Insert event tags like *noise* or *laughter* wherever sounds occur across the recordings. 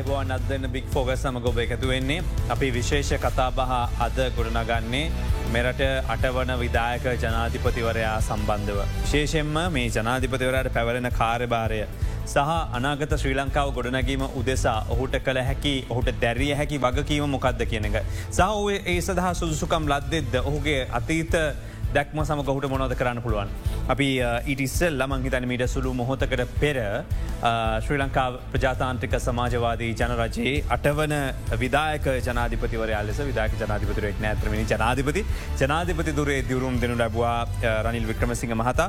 අයිබෝන් අදන්න බික් ෆෝග සමග ඔබ එකතු වෙන්නේ අපි විශේෂ කතාබහ අද ගොඩනගන්නේ මෙරට අටවන විදායක ජනාධිපතිවරයා සම්බන්ධව. විශේෂෙන්ම මේ ජනාධිපතිවරයට පැවරෙන කාර්යභාරය. සහ අනාගත ශ්‍රී ලංකාව ගොඩනැගීම උදෙසා ඔහුට කළ හැකි ඔහුට දැරිය හැකි වගකීම මොකක්ද කියන එක. සහ ඒ සඳහා සුදුසුකම් ලද්දෙද්ද ඔහුගේ අතීත දැක්ම සම ගහුට මොනොද කරන්න පුළුවන්. අපි ඉටිස්සල් ලමං හිතන මීට සුළු මොහොතකට පෙර ශ්‍රී ලංකා ප්‍රජාතාන්ත්‍රික සමාජවාදී ජනරජයේ අටවන විදායක ජනාධිපතිවරයා ලෙස විදාක ජනාධිපතිරෙක් නෑත්‍රමනි ජනාධිපති. ජනාධිපති දුරේ දියවරුම් දෙනු ලැබවා රනිල් වික්‍රමසිංහ මහතා.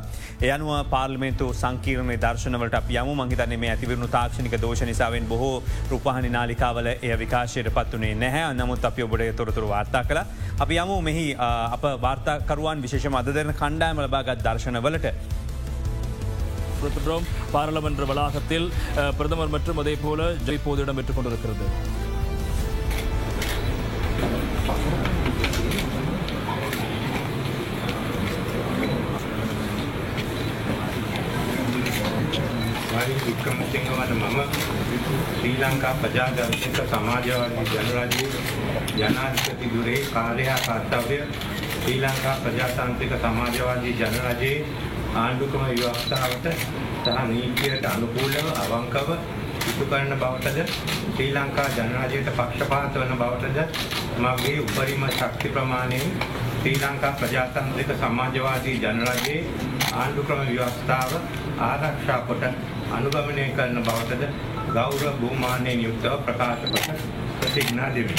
එයනුව පාර්ලිමේන්තු සංකීරණය දර්ශනවලට අප යම. මහිතන මේ ඇතිවරුණු තාක්ෂණික දෝෂ නිසාවෙන් බොහෝ රූපහනි නාලිකාවල එය විකාශයට පත්වනේ නැහැ. නමුත් අපි ඔබට තොරතුරු වාර්තා කළ. අපි යමු. මෙහි අප වාර්තාකරුවන් විශේෂ අදරන කණ්ඩායම ලබාගත් දර්ශනවලට கொடுத்துட்டோம் பாராளுமன்ற வளாகத்தில் பிரதமர் மற்றும் அதே போல ஜெய்போது இடம் பெற்றுக் கொண்டிருக்கிறது වික්‍රමසිංහවට මම ශ්‍රී ලංකා ප්‍රජාදර්ශක සමාජවාදී ජනරජයේ ජනාධිපති දුරේ කාර්යහා කර්තව්‍ය ශ්‍රී ලංකා ප්‍රජාතාන්ත්‍රික සමාජවාදී ජනරජයේ ආණ්ඩුක්‍රම ව්‍යවස්ථාවට සහ නීතියට අනුකූලව අවංකව ඉටු කරන බවටද ශ්‍රී ලංකා ජනරජයට පක්ෂපාත වන බවටද මගේ උපරිම ශක්ති ප්‍රමාණයෙන් ශ්‍රී ලංකා ප්‍රජාතන්ත්‍රික සමාජවාදී ජනරජයේ ආණ්ඩුක්‍රම ව්‍යවස්ථාව ආරක්ෂා කොට අනුගමනය කරන බවටද ගෞරව භූමානයෙන් යුක්තව ප්‍රකාශ කොට ප්‍රතිඥා දෙමි.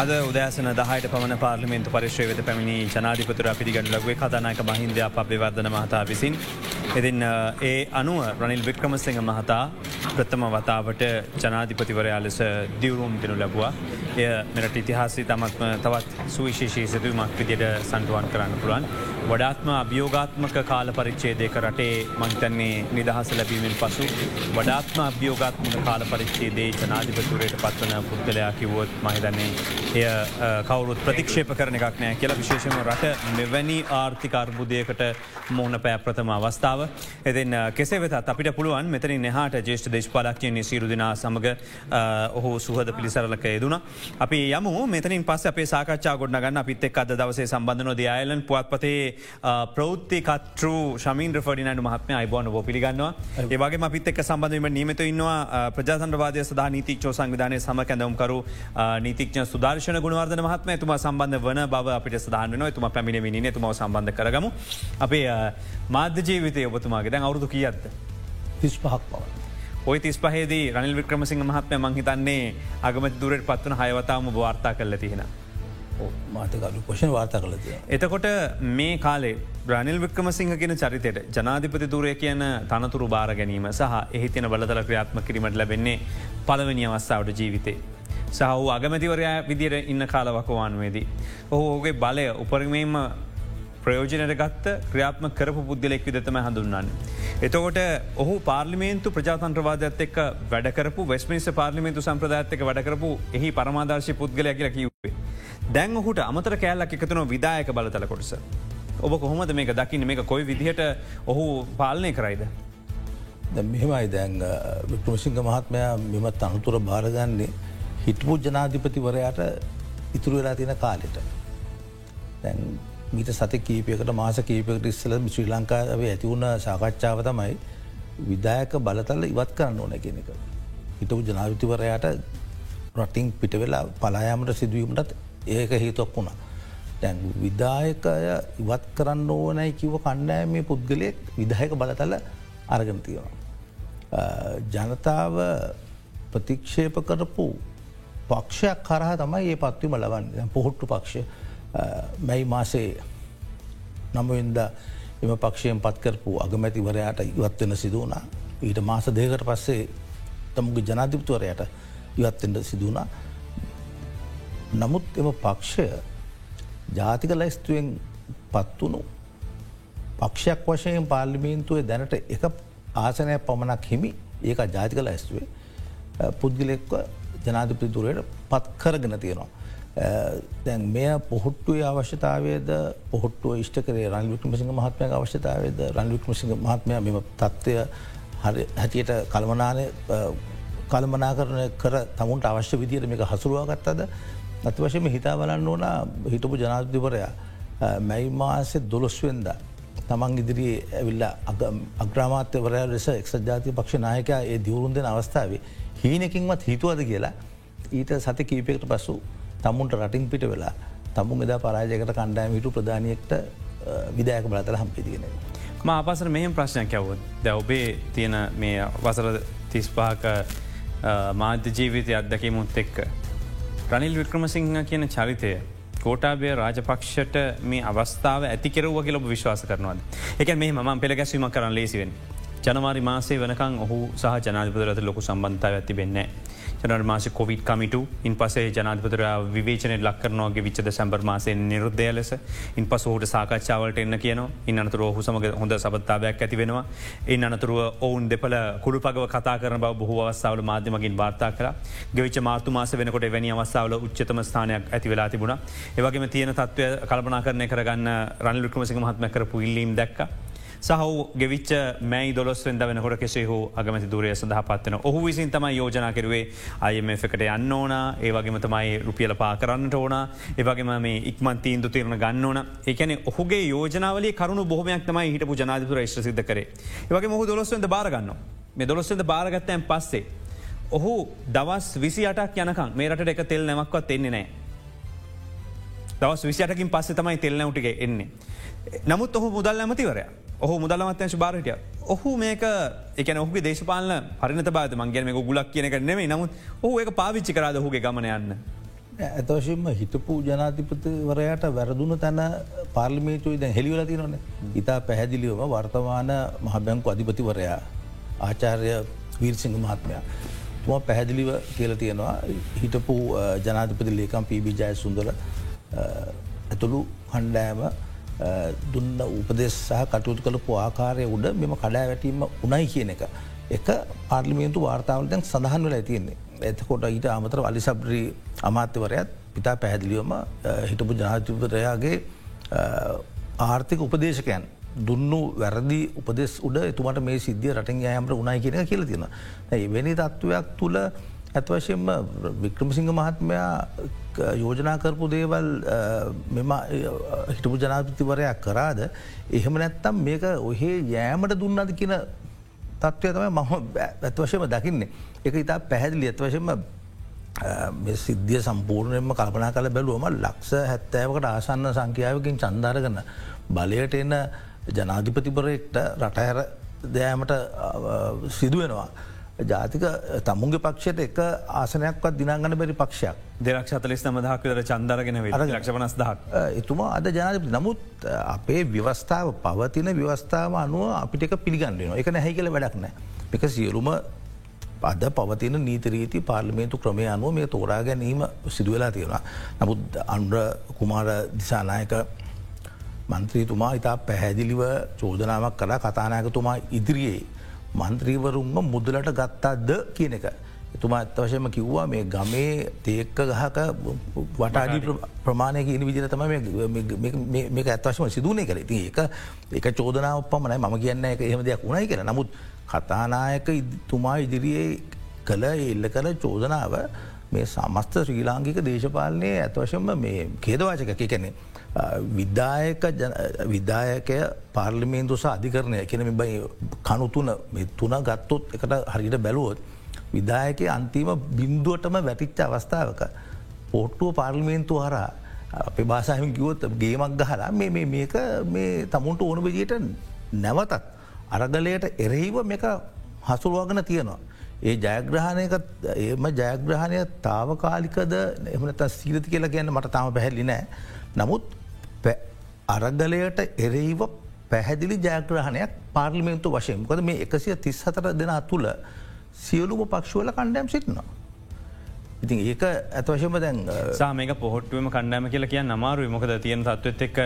අද උදෑසන දහයට පමණ පාර්ලිමෙන්තු පරිශ්‍රය වෙත පැමිණි ජනාධිපතුර පිළිගඩු ලක්වේ කතානායක මහින්ද අප විවර්ධන මහතා විසින්. එතින් ඒ අනුව රනිල් වික්‍රමසිංහ මහතා ප්‍රථම වතාවට ජනාධිපතිවරයා ලෙස දියවරුම් දෙනු ලැබවා. එය මෙරට ඉතිහාසි තමත්ම තවත් සුවිශේෂී සිදුවමක් විදියට සන්ටුවන් කරන්න පුළුවන්. වඩාත්ම අභියෝගාත්මක කාල පරිච්චේදයක රටේ මංතන්නේ නිදහස ලැබීමෙන් පසු වඩාත්ම අභියෝගාත්මක කාල පරිච්චේදේ ජනාධිපතුරයට පත්වන පුද්ගලයා කිවොත් මහිතන්නේ එය කවුරුත් ප්‍රතික්ෂේප කරන එකක් නෑ කියලා විශේෂම රට මෙවැනි ආර්ථික අර්බුදයකට මෝන පෑ ප්‍රථම අවස්ථාව. එතින් කෙසේ වෙතත් අපිට පුළුවන් මෙතන නහට ජේෂ්ට දේශපාලක්ෂයන්නේ සිරුදිනා සමඟ ඔහු සුහද පිළිසරලක යෙදුණ. අපි යමු. මෙතනින් පස් අපේ සාකච්ඡා ගොඩ ගන්න පිත් එක් අද දවසේ සම්බන්ධන දයායලන් පුවත්පතේ ප්‍රෞත්ති කත්‍ර ශමීන් ෆඩිනට මහත්ම අයිබෝන ෝ පිළිගන්නවා. ඒවගේ පිත් එක් සම්බන්ධීම නීමත ඉන්නවා ප්‍රජාතන්වාදය සදා නීතික්ෂෝ සංවිධානය සම කැඳවම්කරු නීතික්ෂ සුදා දර්ශන ගුණවර්ධන මහත්ම ඇතුම සම්බන්ධ වන බව අපිට සදාහන වෙන තුම පැමිණ නින තුම සම්බන්ධ කරගමු. අපේ මාධ්‍ය ජීවිතය ඔබතුමාගේ දැන් අවුදු කියත්ද. තිස් පහක් පව. ඔය තිස් පහේදී රනිල් වික්‍රමසිංහ මහත්ම මංහිතන්නේ අගමති දුරට පත්වන හයවතාවම වාර්තා කරල තියෙන. මාතකරු පොෂණ වාර්තා කලද. එතකොට මේ කාලේ බ්‍රනිල් වික්‍රමසිංහ ගෙන චරිතයට ජනාධිපති දුරය කියන තනතුරු බාර ගැනීම සහ එහි තින බලතල ක්‍රියාත්ම කිරීමට ලැබෙන්නේ පළවනි අවස්ථාවට ජීවිතේ. සහහු අගමැතිවරයා විදිර ඉන්න කාලවකවානුවේදී. ඔහු ඕගේ බලය උපරිමේම ප්‍රයෝජනයට ගත්ත ක්‍රියාත්ම කරපු පුද්ගලෙක් විදතම හඳුන්නන්න. එතකොට ඔහු පාර්ලිමේන්තු ප්‍රජාතන්ත්‍රවාදත් එක් වැඩකරපු වෙස්මිස පාර්ලිමේන්තු සම්ප්‍රදාත්තක වැඩකරපු එහි පරමාදර්ශය පුද්ගලය කියලා කිව්වේ. දැන් ඔහුට අමතර කෑල්ලක් එකතුන විදායක බලතල කොටස. ඔබ කොහොමද මේක දකින්න මේ කොයි විදිහට ඔහු පාලනය කරයිද. මෙහෙමයි දැන් වික්‍රමසිංහ මහත්මයා මෙමත් අනුතුර භාරගන්නේ හිටපු ජනාධිපතිවරයාට ඉතුරු වෙලා තියෙන කාලෙට. දැන් මීට සති කීපයකට මාස කීපකට ඉස්සල ශ්‍රී ලංකාවේ ඇතිවුණ සාකච්ඡාව තමයි විදායක බලතල්ල ඉවත් කරන්න ඕන කෙනෙක. හිටපු ජනාවිතිවරයාට රටිං පිට වෙලා පලායාමට සිදුවීමටත් ඒක හේතුවක් වුණා. දැන් විදායකය ඉවත් කරන්න ඕනයි කිව කණ්ඩෑ මේ පුද්ගලයෙක් විදායක බලතල අරගෙන තියෙනවා. ජනතාව ප්‍රතික්ෂේප කරපු පක්ෂයක් කරහ තමයි ඒ පත්වීම ලබන්න පොහොට්ටු පක්ෂ මැයි මාසේ නමුවෙන්ද එම පක්ෂයෙන් පත්කරපු අගමැතිවරයාට ඉවත්වෙන සිදුවනා ඊට මාස දෙකට පස්සේ තමුගේ ජනාධිපතුවරයට ඉවත්තෙන්ට සිදුවනා නමුත් එම පක්ෂය ජාතික ලැස්තුවෙන් පත්වුණු පක්ෂයක් වශයෙන් පාර්ලිමීන්තුවේ දැනට එක ආසනය පමණක් හිමි. ඒක ජාතික ලැස්තුවේ. පුද්ගලෙක්ව ජනාධිපතිතුරයට පත් කරගෙන තියෙනවා. Uh, දැන් මෙය පොහොට්ටුවේ අවශ්‍යතාවයද පොහොට්ටුව ඉෂ්ට කරේ රන් වික්‍රමසිංහ මහත්මය අවශ්‍යතාවයද? රන් වික්‍රමසිංහ මහත්මය මෙම තත්ත්වය හැටියට කළමනානය uh, කළමනා කරන කර තමුන්ට අවශ්‍ය විදියට මේක හසුරුවාගත්තද ඇති වශයම හිතා බලන්න ඕන හිටපු ජනාධිපරයා uh, මැයි මාසෙ දොළොස්වෙන්ද තමන් ඉදිරියේ ඇවිල්ල අග්‍රාමාත්‍යවරය ලෙස එක්ෂ ජාතිය පක්ෂ නායකයා ඒ දියවරුන් දෙෙන අවස්ථාවේ හීනකින්වත් හිතුවද කියලා ඊට සති කීපයකට පසු තමුන්ට රටින් පිට වෙලා තමුන් එදා පරාජයකට කණ්ඩායම හිටු ප්‍රධානයක්ට විදායක බලතල හම්පිතිගෙන. ම අපසර මෙහම ප්‍රශ්නයක් ඇවුත් දැ ඔබේ තියෙන මේ වසර තිස්පාක මාධ්‍ය ජීවිතය අත්දැකීමුත් එක්ක. රනිල් වික්‍රමසිංහ කියන චරිතය කෝටාබේ රාජපක්ෂට මේ අවස්ථාව ඇතිකෙරුව කියලබ විශ්වාස කරනවාද. එක මේ ම පෙළ ගැස්වීම කරන්න ලේසිවෙන්. ජනවාරි මාසේ වනකං ඔහු සහ ජනාධපදරත ලොකු සම්බන්ධතාව ඇති වෙන්නේ. ජනර් මාස කොවිට කමිටු. ඉන් පසේ ජනාධපතර විවේචනය ලක්කරනවාගේ විච්චද සැම්බර් මාසය නිරුද්ධය ලෙස. ඉන් පස හට සාකච්ඡාවලට එන්න කියන ඉන්නතුර ඔහු සමග හොඳ සබත්තාවයක් ඇති වෙනවා. එන් අනතුරුව ඔවුන් දෙපල කුළු පගව කතා කරන බව බොහෝ අවස්සාාවල මාධ්‍යමගින් වාර්තා කර ගෙවිච මාතු මාස වෙනකොට වැනි අවස්සාාවල උච්චතම ස්ථානයක් ඇති වෙලා තිබුණ. ඒවගේම තියෙන තත්වය කල්පනා කරනය කරගන්න රනිලුක්‍රමසික මහත්ම කරපු ඉල්ලීම් දැක්ක. සහු ගෙවිච්ච මැයි දොස්ෙන්ද වෙනකොට කෙසේ හෝ අගමති දුරය සඳහ පත්වන ඔහු විසින් තමයි යෝජනා කරුවේ අයම එකට යන්න ඕන. ඒවගේම තමයි රුපියල පා කරන්නට ඕන. ඒවගේම මේ ඉක්මන් තීන්දු තිරණ ගන්න ඕන. එකන ඔහුගේ යෝජනාවල කරුණු බොහමයක් තමයි හිටපු ජනාධපුර ශ්‍ර සිද්ධ කර. ඒවගේ මොහු දොස්වෙන්ද බාරගන්න මේ දොස්වෙන්ද බාරගත්තයන් පස්සේ ඔහු දවස් විසි අටක් යනකම් මේ රට එක තෙල් නැමක්වත් එන්නේ නෑ. දවස් විසිටකින් පස්සේ තමයි තෙල්නැවටිගේ එන්නේ. නමුත් ඔහු මුදල් ඇමතිවරයා ඔහු මුදල්මත්‍යංශ භාරටය ඔහු මේක එක ඔහු දේශපාල පරිනත බාත මන්ගේ මේ ගුලක් කියනක නෙමේ නමුත් ඔහු ඒක පාවිච්චි කරද ඔහුගේ ගමන යන්න. ඇතවශයෙන්ම හිතපු ජනාතිපතිවරයට වැරදුන තැන පාර්ලිමේතුයි දැ හෙළිවල තිනොන ඉතා පැහැදිලිවම වර්තමාන මහබැංකු අධිපතිවරයා ආචාර්ය වීර්සිංහ මහත්මයා. තුම පැහැදිලිව කියල තියෙනවා හිටපු ජනාධපති ලේකම් පීබිජය සුන්දර ඇතුළු කණ්ඩෑම දුන්න උපදෙස් සහ කටයුතු කළපු ආකාරය උඩ මෙම කඩා වැටීම උනයි කියන එක. එක පාර්ලිමේන්තු වාර්තාවලටැන් සඳහන් වල ඇතියන්නේ. එතකොට ඊට අමතර වලි සබ්‍රී අමාත්‍යවරයත් පිතා පැහැදිලිවම හිටපු ජනාතිපරයාගේ ආර්ථික උපදේශකයන් දුන්නු වැරදි උපදෙස් උඩ එතුමට මේ සිද්ධිය රටින් යෑමට උනායි කියෙන කියල තියෙන. එවැනි තත්ත්වයක් තුළ ඇත්වශයෙන්ම වික්‍රමසිංහ මහත්මයා යෝජනා කරපු දේවල් මෙම හිටපු ජනාපතිවරයක් කරාද එහෙම නැත්තම් මේක ඔහේ යෑමට දුන්නද කියන තත්ත්වය තමයි මම ඇත්වශයම දකින්නේ. එක ඉතා පැහැදිලි ඇත්වශයෙන්ම සිද්ධිය සම්පූර්ණයෙන්ම කල්පනා කළ බැලුවම ලක්ෂ හැත්තෑවකට ආසන්න සංඛ්‍යාවකින් චන්දාරගන්න බලයට එන්න ජනාධිපතිපරෙක්ට රටහැර දෑමට සිදුවෙනවා. ජාතික තමුන්ගේ පක්ෂයට එක ආසනයක්වත් දිනාගන්න බැරි පක්ෂයක් දෙරක්ෂ අතලෙස් නමදහක්කර චන්දරගෙන ලක්ෂපනස් දහක්. එතුමා අද ජනාධපති නමුත් අපේ ව්‍යවස්ථාව පවතින ව්‍යවස්ථාව අනුව අපිට එක පිළිගන්නවා එක නැහැ කියල වැඩක් නෑ. එක සියලුම අද පවතින නීතරීති පාර්ලිමේන්තු ක්‍රමය අනුව මේ තෝරා ගැනීම සිදුවෙලා තියෙනවා. නමුත් අන්ඩ කුමාර දිසානායක මන්ත්‍රීතුමා ඉතා පැහැදිලිව චෝදනාවක් කලා කතානායකතුමා ඉදිරියේ මන්ත්‍රීවරුන්ම මුදලට ගත්තාද කියන එක. එතුමා ඇත්තවශයම කිව්වා මේ ගමේ තේක්ක ගහක වටාඩි ප්‍රමාණයක ඉනි විදිර තම මේක ඇත්වශම සිදුවනේ කර ති ඒක එක චෝදනාව පමණයි මම කියන්න එක එහෙම දෙයක් වුණයි කර නමුත් කතානායක තුමා ඉදිරියේ කළ එල්ල කළ චෝදනාව මේ සමස්ත ශ්‍රී ලාංකික දේශපාලනය ඇත්වශම මේ කේදවාචක කැනෙ. විදායක විදායකය පාර්ලිමේන්තු සහ අධිකරණය කෙන බයි කනුතුන තුන ගත්තොත් එකට හරිට බැලුවොත්. විදායක අන්තිම බින්දුවටම වැටිච්ච අවස්ථාවක. පොට්ටුව පාර්ලිමේන්තු හරා අපේ බාසාහම කිවොත් ගේමක් ගහලා මේ මේක මේ තමුන්ට ඕන විදියට නැවතත් අරගලයට එරෙහිව මේක හසුරුවගෙන තියෙනවා. ඒ ජයග්‍රහණයක ඒම ජයග්‍රහණය තාවකාලිකද එමනත සීලති කියලා කියන්න මට තාම පැහැල්ලි නෑ. නමුත් අරගලයට එරෙහිව පැහැදිලි ජයග්‍රහණයක් පාර්ලිමේන්තු වශයෙන් කොද මේ එකසිය තිස් හතර දෙනා තුළ සියලුම පක්ෂුවල කණ්ඩෑම් සිටිනවා. ඉතින් ඒක ඇතවශයම දැන් සා මේක පොහොට්ටුවම කණ්ඩෑම කියලා කිය අමාරු මොකද තියෙන තත්වත් එක්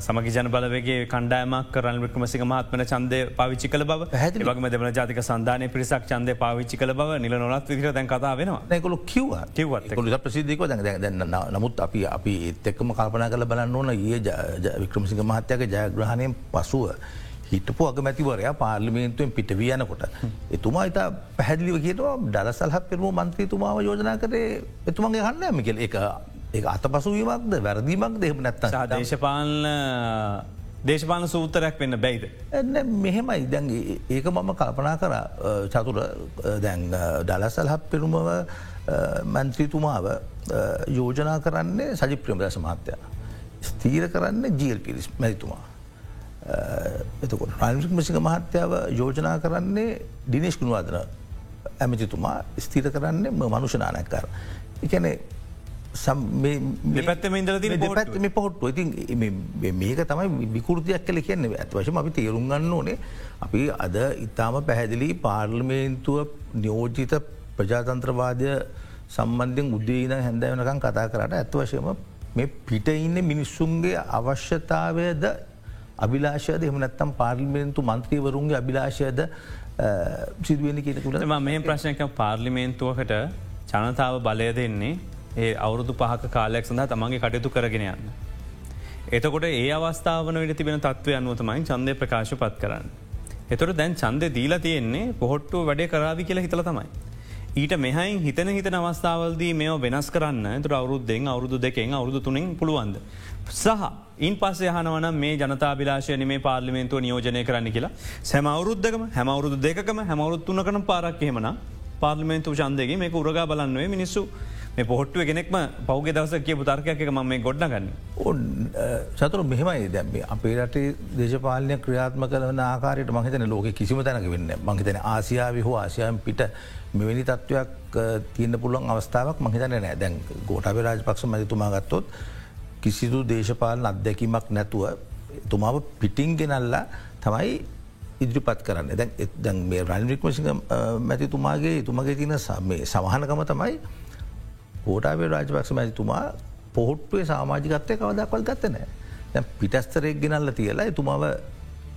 සමග ජන බලවගේ කණ්ඩෑමක් කරල් වික්‍රමසික මහත්මන චන්දය පවිච්චි කල බව පැහැදිලි. වගම දෙවන ජාතික සන්ධානය පිරිසක් චන්දය පාවිච්චි කල බව නිල නොලත් විදිර දැන් කතා වෙනවා නැකොලු කිව්ව කිව්වත් එක්ක. කොල ප්‍රසිද්ධික දැන් දැන්න නමුත් අපි අපි එත් එක්කම කල්පනා කළ බලන්න ඕන ඒ වික්‍රමසික මහත්‍යක ජයග්‍රහණයෙන් පසුව. හිටපු අගමැතිවරයා පාර්ලිමේන්තුවෙන් පිටවී යනකොට. එතුමා ඉතා පැහැදිලිව කියනවා ඩලසල්හත් පෙරම මන්ත්‍රීතුමාව යෝජනා කරේ එතුමන්ගේ හන්න ඇමිකල් එක ඒ අත පසුවීමක්ද වැරදිීමක් දෙහම නැත්ත දේශපාලන දේශපාන සූතරයක් වෙන්න බැයිද. මෙහෙමයි දැන් ඒක මම කල්පනා කර චතුර දැන් ඩලසල්හත් පෙරුමව මන්ත්‍රීතුමාව යෝජනා කරන්නේ සජි ප්‍රමදස මහත්තය. ස්තීර කරන්න ජීල් පිරිස් මැතිතුමා. එතකොට රනික මසික මහත්‍යාව යෝජනා කරන්නේ දිනේශ් ගුණවාදන ඇමතිතුමා ස්තීර කරන්නේ මනුෂනානැක්කර. එකන දෙපැත්තම ඉදල පොට්ටු ඉතින් මේක තමයි විකෘතියක් කල කියන්නේ. ඇත් වශම අපි තේරුම් ගන්න ඕනේ අපි අද ඉතාම පැහැදිලි පාර්ලිමේන්තුව නියෝජිත ප්‍රජාතන්ත්‍රවාදය සම්බන්ධෙන් උද්දීන හැඳ වෙනකම් කතා කරට ඇත් වශයම මේ පිට ඉන්න මිනිස්සුන්ගේ අවශ්‍යතාවයද අභිලාශයද එමනත්තම් පාර්ලිමේන්තු මන්ත්‍රීවරුන්ගේ අභිලාශයද සිදුවෙන කියන තුළ මේ ප්‍රශ්නක පාර්ලිමේන්තුවකට ජනතාව බලය දෙන්නේ ඒ අවුරුදු පහක කාලයක් සඳහා තමන්ගේ කටයුතු කරගෙන යන්න. එතකොට ඒ අවස්ථාවන විට තිබෙන තත්වය අනුවතමයි චන්දය ප්‍රකාශ පත් කරන්න. එතොට දැන් චන්දය දීලා තියෙන්නේ පොහොට්ටු වැඩේ කරාවි කියලා හිතල තමයි. ඊට මෙහයින් හිතන හිතන අවස්ථාවල්දී මේ වෙනස් කරන්න තුර අවුරුද්දෙන් අවුරුදු දෙකෙන් අවුරුදු තුනින් පුළුවන්ද. සහ ඉන් පස්සේ හනවන මේ ජනතාබිලාශය මේ පාර්ලිමේන්තුව නියෝජනය කරන්න කියලා. සැම අවුරුද්ධකම හැමවුරුදු දෙකම හැමවරුත්තුන කන පාරක්හෙමන පාර්ලිමේන්තු චන්දගේ මේ උරගා බලන්නුවේ මිනිස්සු. මේ පොහොට්ටුව කෙනෙක්ම පෞග දවස කියපු තර්කයක් එක ම මේ ගොඩ්නගන්න. ඔන් සතුර මෙහෙමයි දැම්ම අපේ රට දේශපාලනය ක්‍රියාත්ම කලන ආකාරයට මහිතන ලෝක කිසිම තැනක වෙන්න මහිතන ආසියාව හෝ ආසියම් පිට මෙවැනි තත්ත්වයක් තියන්න පුළුවන් අවස්ථාවක් මහිතන නෑ දැන් ගෝටාව රාජ පක්ෂ මැතිතුමා ගත්තොත් කිසිදු දේශපාලන අත්දැකීමක් නැතුව තුමාව පිටිං ගෙනල්ලා තමයි ඉදිරිපත් කරන්න. දැන් දැන් මේ රනිික්මසිංහ මැතිතුමාගේ තුමගේ තින සමහනකම තමයි හෝටාවේ රාජපක්ෂ මැතිතුමා පොහොට්ටුවේ සාමාජිකත්වය කවදක්වල් ගත්තනෑ දැ පිටස්තරෙක් ගෙනල්ල තියලා එතුමාව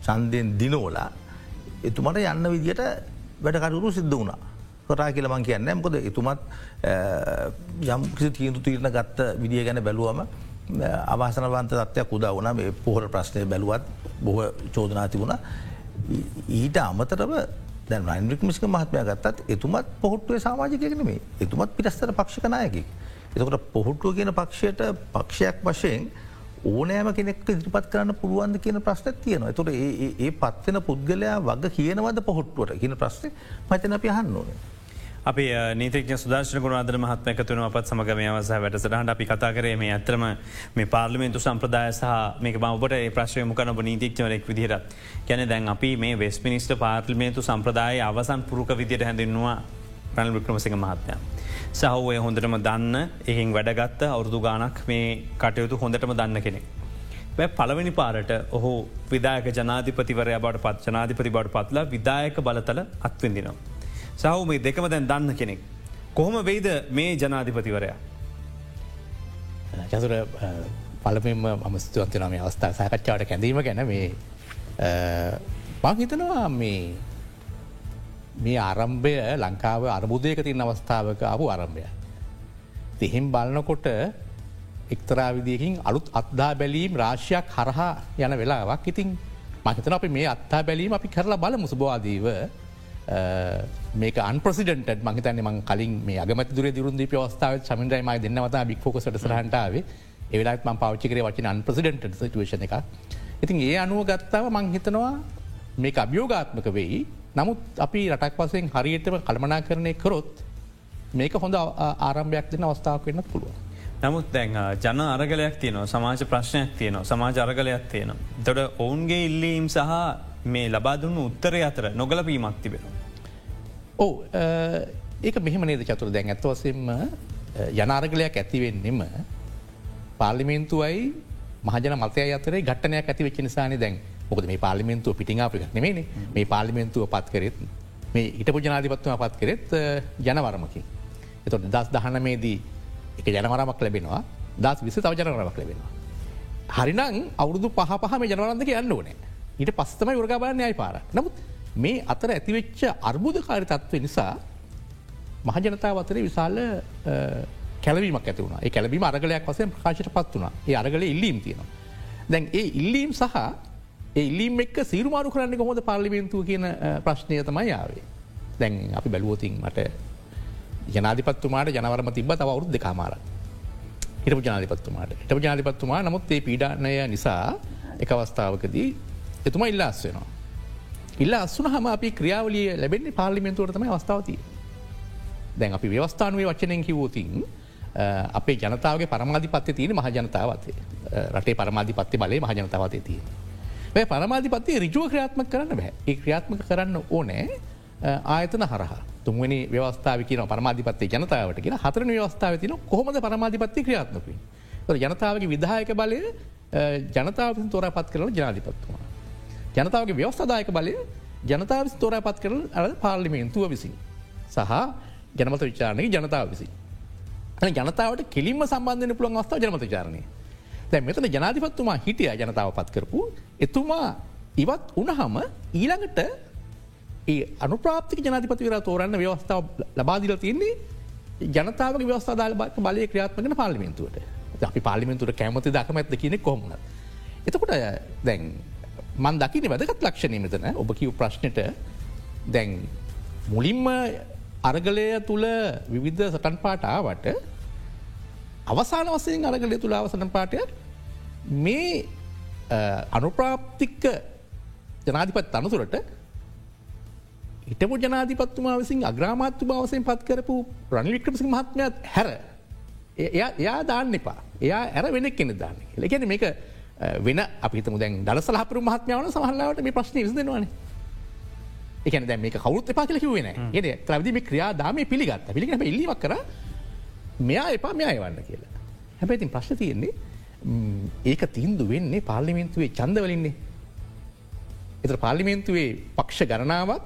සන්දයෙන් දිනෝලා එතුමට යන්න විදිට වැඩකරුරු සිද්ධ වුණා. කරා කියලමං කියන්න මොකද එතුමත් යම් කිසි තීන්තු තීරණ ගත්ත විදිිය ගැන බැලුවම අවාසනවන්ත තත්වයක් උදා වන මේ පොහොර ප්‍රශ්නය බැලුවත් බොහ චෝදනා තිබුණ ඊට අමතරව දැ රයින්රික්මික මහත්මය ගත්තත් එතුමත් පොහොට්ටුවේ සාමාජිකයන මේ එතුමත් පිටස්තර පක්ෂකනායකි. එතකොට පොහොට්ටුව කියන පක්ෂයට පක්ෂයක් වශයෙන් ඕනෑම කෙනෙක් ඉදිරිපත් කරන්න පුළුවන්ද කියන ප්‍රශ්න තියෙනවා තුොට ඒ පත්වෙන පුද්ගලයා වග කියනවද පොහොට්ටුවට කියන ප්‍රශ්න මතන අපි හන්න ඕනේ. අපි නීතික සුදර්ශන ගුණාදර මහත්ම එකතුන අපත් සමගම අවස වැටසටහට අපි කතා කරේ මේ ඇතරම මේ පාර්ලිමෙන්තු සම්ප්‍රදාය සහ මේක බවට ප්‍රශ්ය මුකන නීතික්ෂවරෙක් විදිහට ගැන දැන් අපි මේ වෙස් මිනිස්ට පාර්ලිමේන්තු සම්ප්‍රදාය අවසන් පුරුක විදියට හැඳන්නවා ප්‍රණ වික්‍රමසික මහත්මය. සහෝය හොඳටම දන්න එහින් වැඩගත්ත අවුරදු ගානක් මේ කටයුතු හොඳටම දන්න කෙනෙක්. පලවෙනි පාරට ඔහු විදායක ජනාධිපතිවරය බට පත් ජනාධිපති බට පත්ලා විදායක බලතල අත්විඳිනවා. සහු මේ දෙකම දැන් දන්න කෙනෙක්. කොහොම වෙයිද මේ ජනාධිපතිවරයා. චතුර පලපෙන්ම මම ස්තුවන්තන මේ අවස්ථා සහකච්ඡාවට කැඳීම ගැන මේ පංහිතනවා මේ මේ ආරම්භය ලංකාව අරබුදයක තින් අවස්ථාවක අපපු ආරම්භය. තිහිම් බලනකොට එක්තරා විදිකින් අලුත් අත්දා බැලීම් රාශයක් හරහා යන වෙලාවක් ඉතින් මහිතන අපි මේ අත්තා බැලීම අපි කරලා බල මුසබවාදීව මේක අන්ප්‍රසිඩට මහිතන ම කලින් මේ අගමත දුර දුරුන්දී පවස්ථාව සමින්ද්‍රයමයි දෙන්නවතා බික්‍ෆෝකසට සරහන්ටාව ඒවෙලත් ම පෞච්චිකර වචන අන්ප්‍රසිඩට සිටුවේශන එක ඉතින් ඒ අනුව ගත්තාව මංහිතනවා මේ අභියෝගාත්මක වෙයි නමුත් අපි රටක් වසයෙන් හරියටම කළමනා කරණය කරොත් මේක හොඳ ආරම්භයක් දෙන අවස්ථාවක් වෙන්න පුළුව. නමුත් දැන් ජන අරගලයක් තියනවා සමාජ ප්‍රශ්නයක් තියනවා සමාජ අරගලයක් තියෙනවා. තොට ඔවුන්ගේ ඉල්ලීම් සහ මේ ලබාදුන්න උත්තරය අතර නොගලපීමක් තිබෙනවා. ඕ ඒක මෙහම නේද චතුර? දැන් ඇත්වසෙන්ම යනාරගලයක් ඇතිවෙන්නෙම පාර්ලිමේන්තුවයි මහජන මතය අතරේ ගටනයක් ඇති වෙච්ච නිසාන දැන්. මොකද මේ පාලිමෙන්තුව පිටිං අපික නෙමේ මේ පාලිමෙන්තුව පත් කරෙත් මේ ඉටපු ජනාධිපත්වම පත් කරෙත් ජනවරමකින්. එතොට දස් දහනමේදී එක ජනවරමක් ලැබෙනවා. දස් විස තව ජනවරමක් ලැබෙනවා. හරිනම් අවුරුදු පහ පහම ජනවරන්දක යන්න ඕනේ. ඊට පස්සම යුරගබන්න අයි පාර නමුත් මේ අතර ඇතිවෙච්ච අර්බුදකාරි තත්ව නිසා මහජනතාව අතරේ විශාල කැලවීමක් ඇතිවුණ ඒ කැලබීම අරගලයක් වසයෙන් ප්‍රකාශයට පත් වුණ ඒ අරගල ඉල්ලීම් තියෙනවා. දැන් ඒ ඉල්ලීම් සහ ඉල්ලීම් එක් සීරුමාරු කරන්න කොහොද පාලිමෙන්තුව කියන ප්‍රශ්නය තමයි යාවේ. දැන් අපි බැලුවතින් මට ජනාධිපත්තුමාට ජනවරම තිබ තව අවුරුද් දෙකාමාර. හිටපු ජනාධිපත්තුමාට හිටපු ජනාධිපත්තුමා නමුත් ඒ පීඩානය නිසා එක අවස්ථාවකදී එතුමා ඉල්ලාස් වෙනවා. ඉල්ල අස්සුන හම අපි ක්‍රියාවලිය ලැබෙන්නේ පාලිමෙන්තුවට තම අවස්ථාවතිය. දැන් අපි ව්‍යවස්ථානුවේ වචනයෙන් කිවෝතින් අපේ ජනතාවගේ පරමාධිපත්ය තියෙන මහජනතාවතේ රටේ පරමාධිපත්ති බලය මහජනතාවතය තියෙන. වැ පරමාධිපත්තිය රිජුව ක්‍රියාත්ම කරන්න බෑ ඒ ක්‍රියාත්මක කරන්න ඕනෑ ආයතන හරහ තුන්වනි ව්‍යවස්ථාව කියන පරමාධිපත්ති ජනතාවට කියෙන හතරන ව්‍යවස්ථාව තින කොහොමද පරමාධිපත්ති ක්‍රියාත්මකයි. ජනතාවගේ විදායක බලය ජනතාවින් තොර පත් කරන ජනාධිපත්තුවා. ජනතාවගේ ව්‍යවස්ථදායක බලය ජනතාව තොර පත් කරන අ පාර්ලිමේන්තුව විසින්. සහ ජනමත විචාරණය ජනතාව විසි. ජනතාවට කෙලින්ම සම්බන්ධන පුළුවන් අවස්ථාව ජනමත විචාරණය. දැ මෙතන ජනාධිපත්තුමා හිටිය ජනතාව පත් කරපු එතුමා ඉවත් උනහම ඊළඟට ඒ අනුප්‍රාප්තික ජනතිපති විර තෝරන්න ව්‍යවස්ථාව ලබාදිල තියන්නේ ජනතාවගේ ව්‍යවස්ථාදාල බලය ක්‍රියාත්මගෙන පාලිමෙන්තුවට අපි පාලිමෙන්තුට කැමති දකම ඇත්ද කියන කොමුණ. එතකොට දැන් මන් දකින වැදගත් ලක්ෂණය මෙතන. ඔබ කිව් ප්‍රශ්නයට දැන් මුලින්ම අරගලය තුළ විවිධ සටන් පාටාවට අවසාන වසයෙන් අරගලය තුළ අවසන පාටය මේ අනුප්‍රාප්තික්ක ජනාධිපත් අනතුරට හිටපු ජනාධිපත්තුමා විසින් අග්‍රාමාත්තු භවසයෙන් පත් කරපු ප්‍රණිවික්‍රමසි මහත්මයත් හැර. එයා දාන්න එපා. එයා ඇර වෙනෙක් කෙනෙ දාන්න ලැකැන මේක වෙන අපිත මුදැන් දල සලහපරු මහත්මාවන සහල්ලාවට මේ ප්‍රශ්න විසදෙනවානේ එකන දැ මේ කවුත් එපා කියල කිවෙන ගෙද ත්‍රවිදිම ක්‍රියා දාම පිළිගත් පිළිග ඉල්ලිවක් කර මෙයා එපා මෙයා එවන්න කියලා. හැබැයිතින් ප්‍රශ්න තියෙන්නේ ඒක තින්දු වෙන්නේ පාර්ලිමෙන්තුවේ චන්දවලින්නේ. එත පාර්ලිමෙන්තුවේ පක්ෂ ගණනාවක්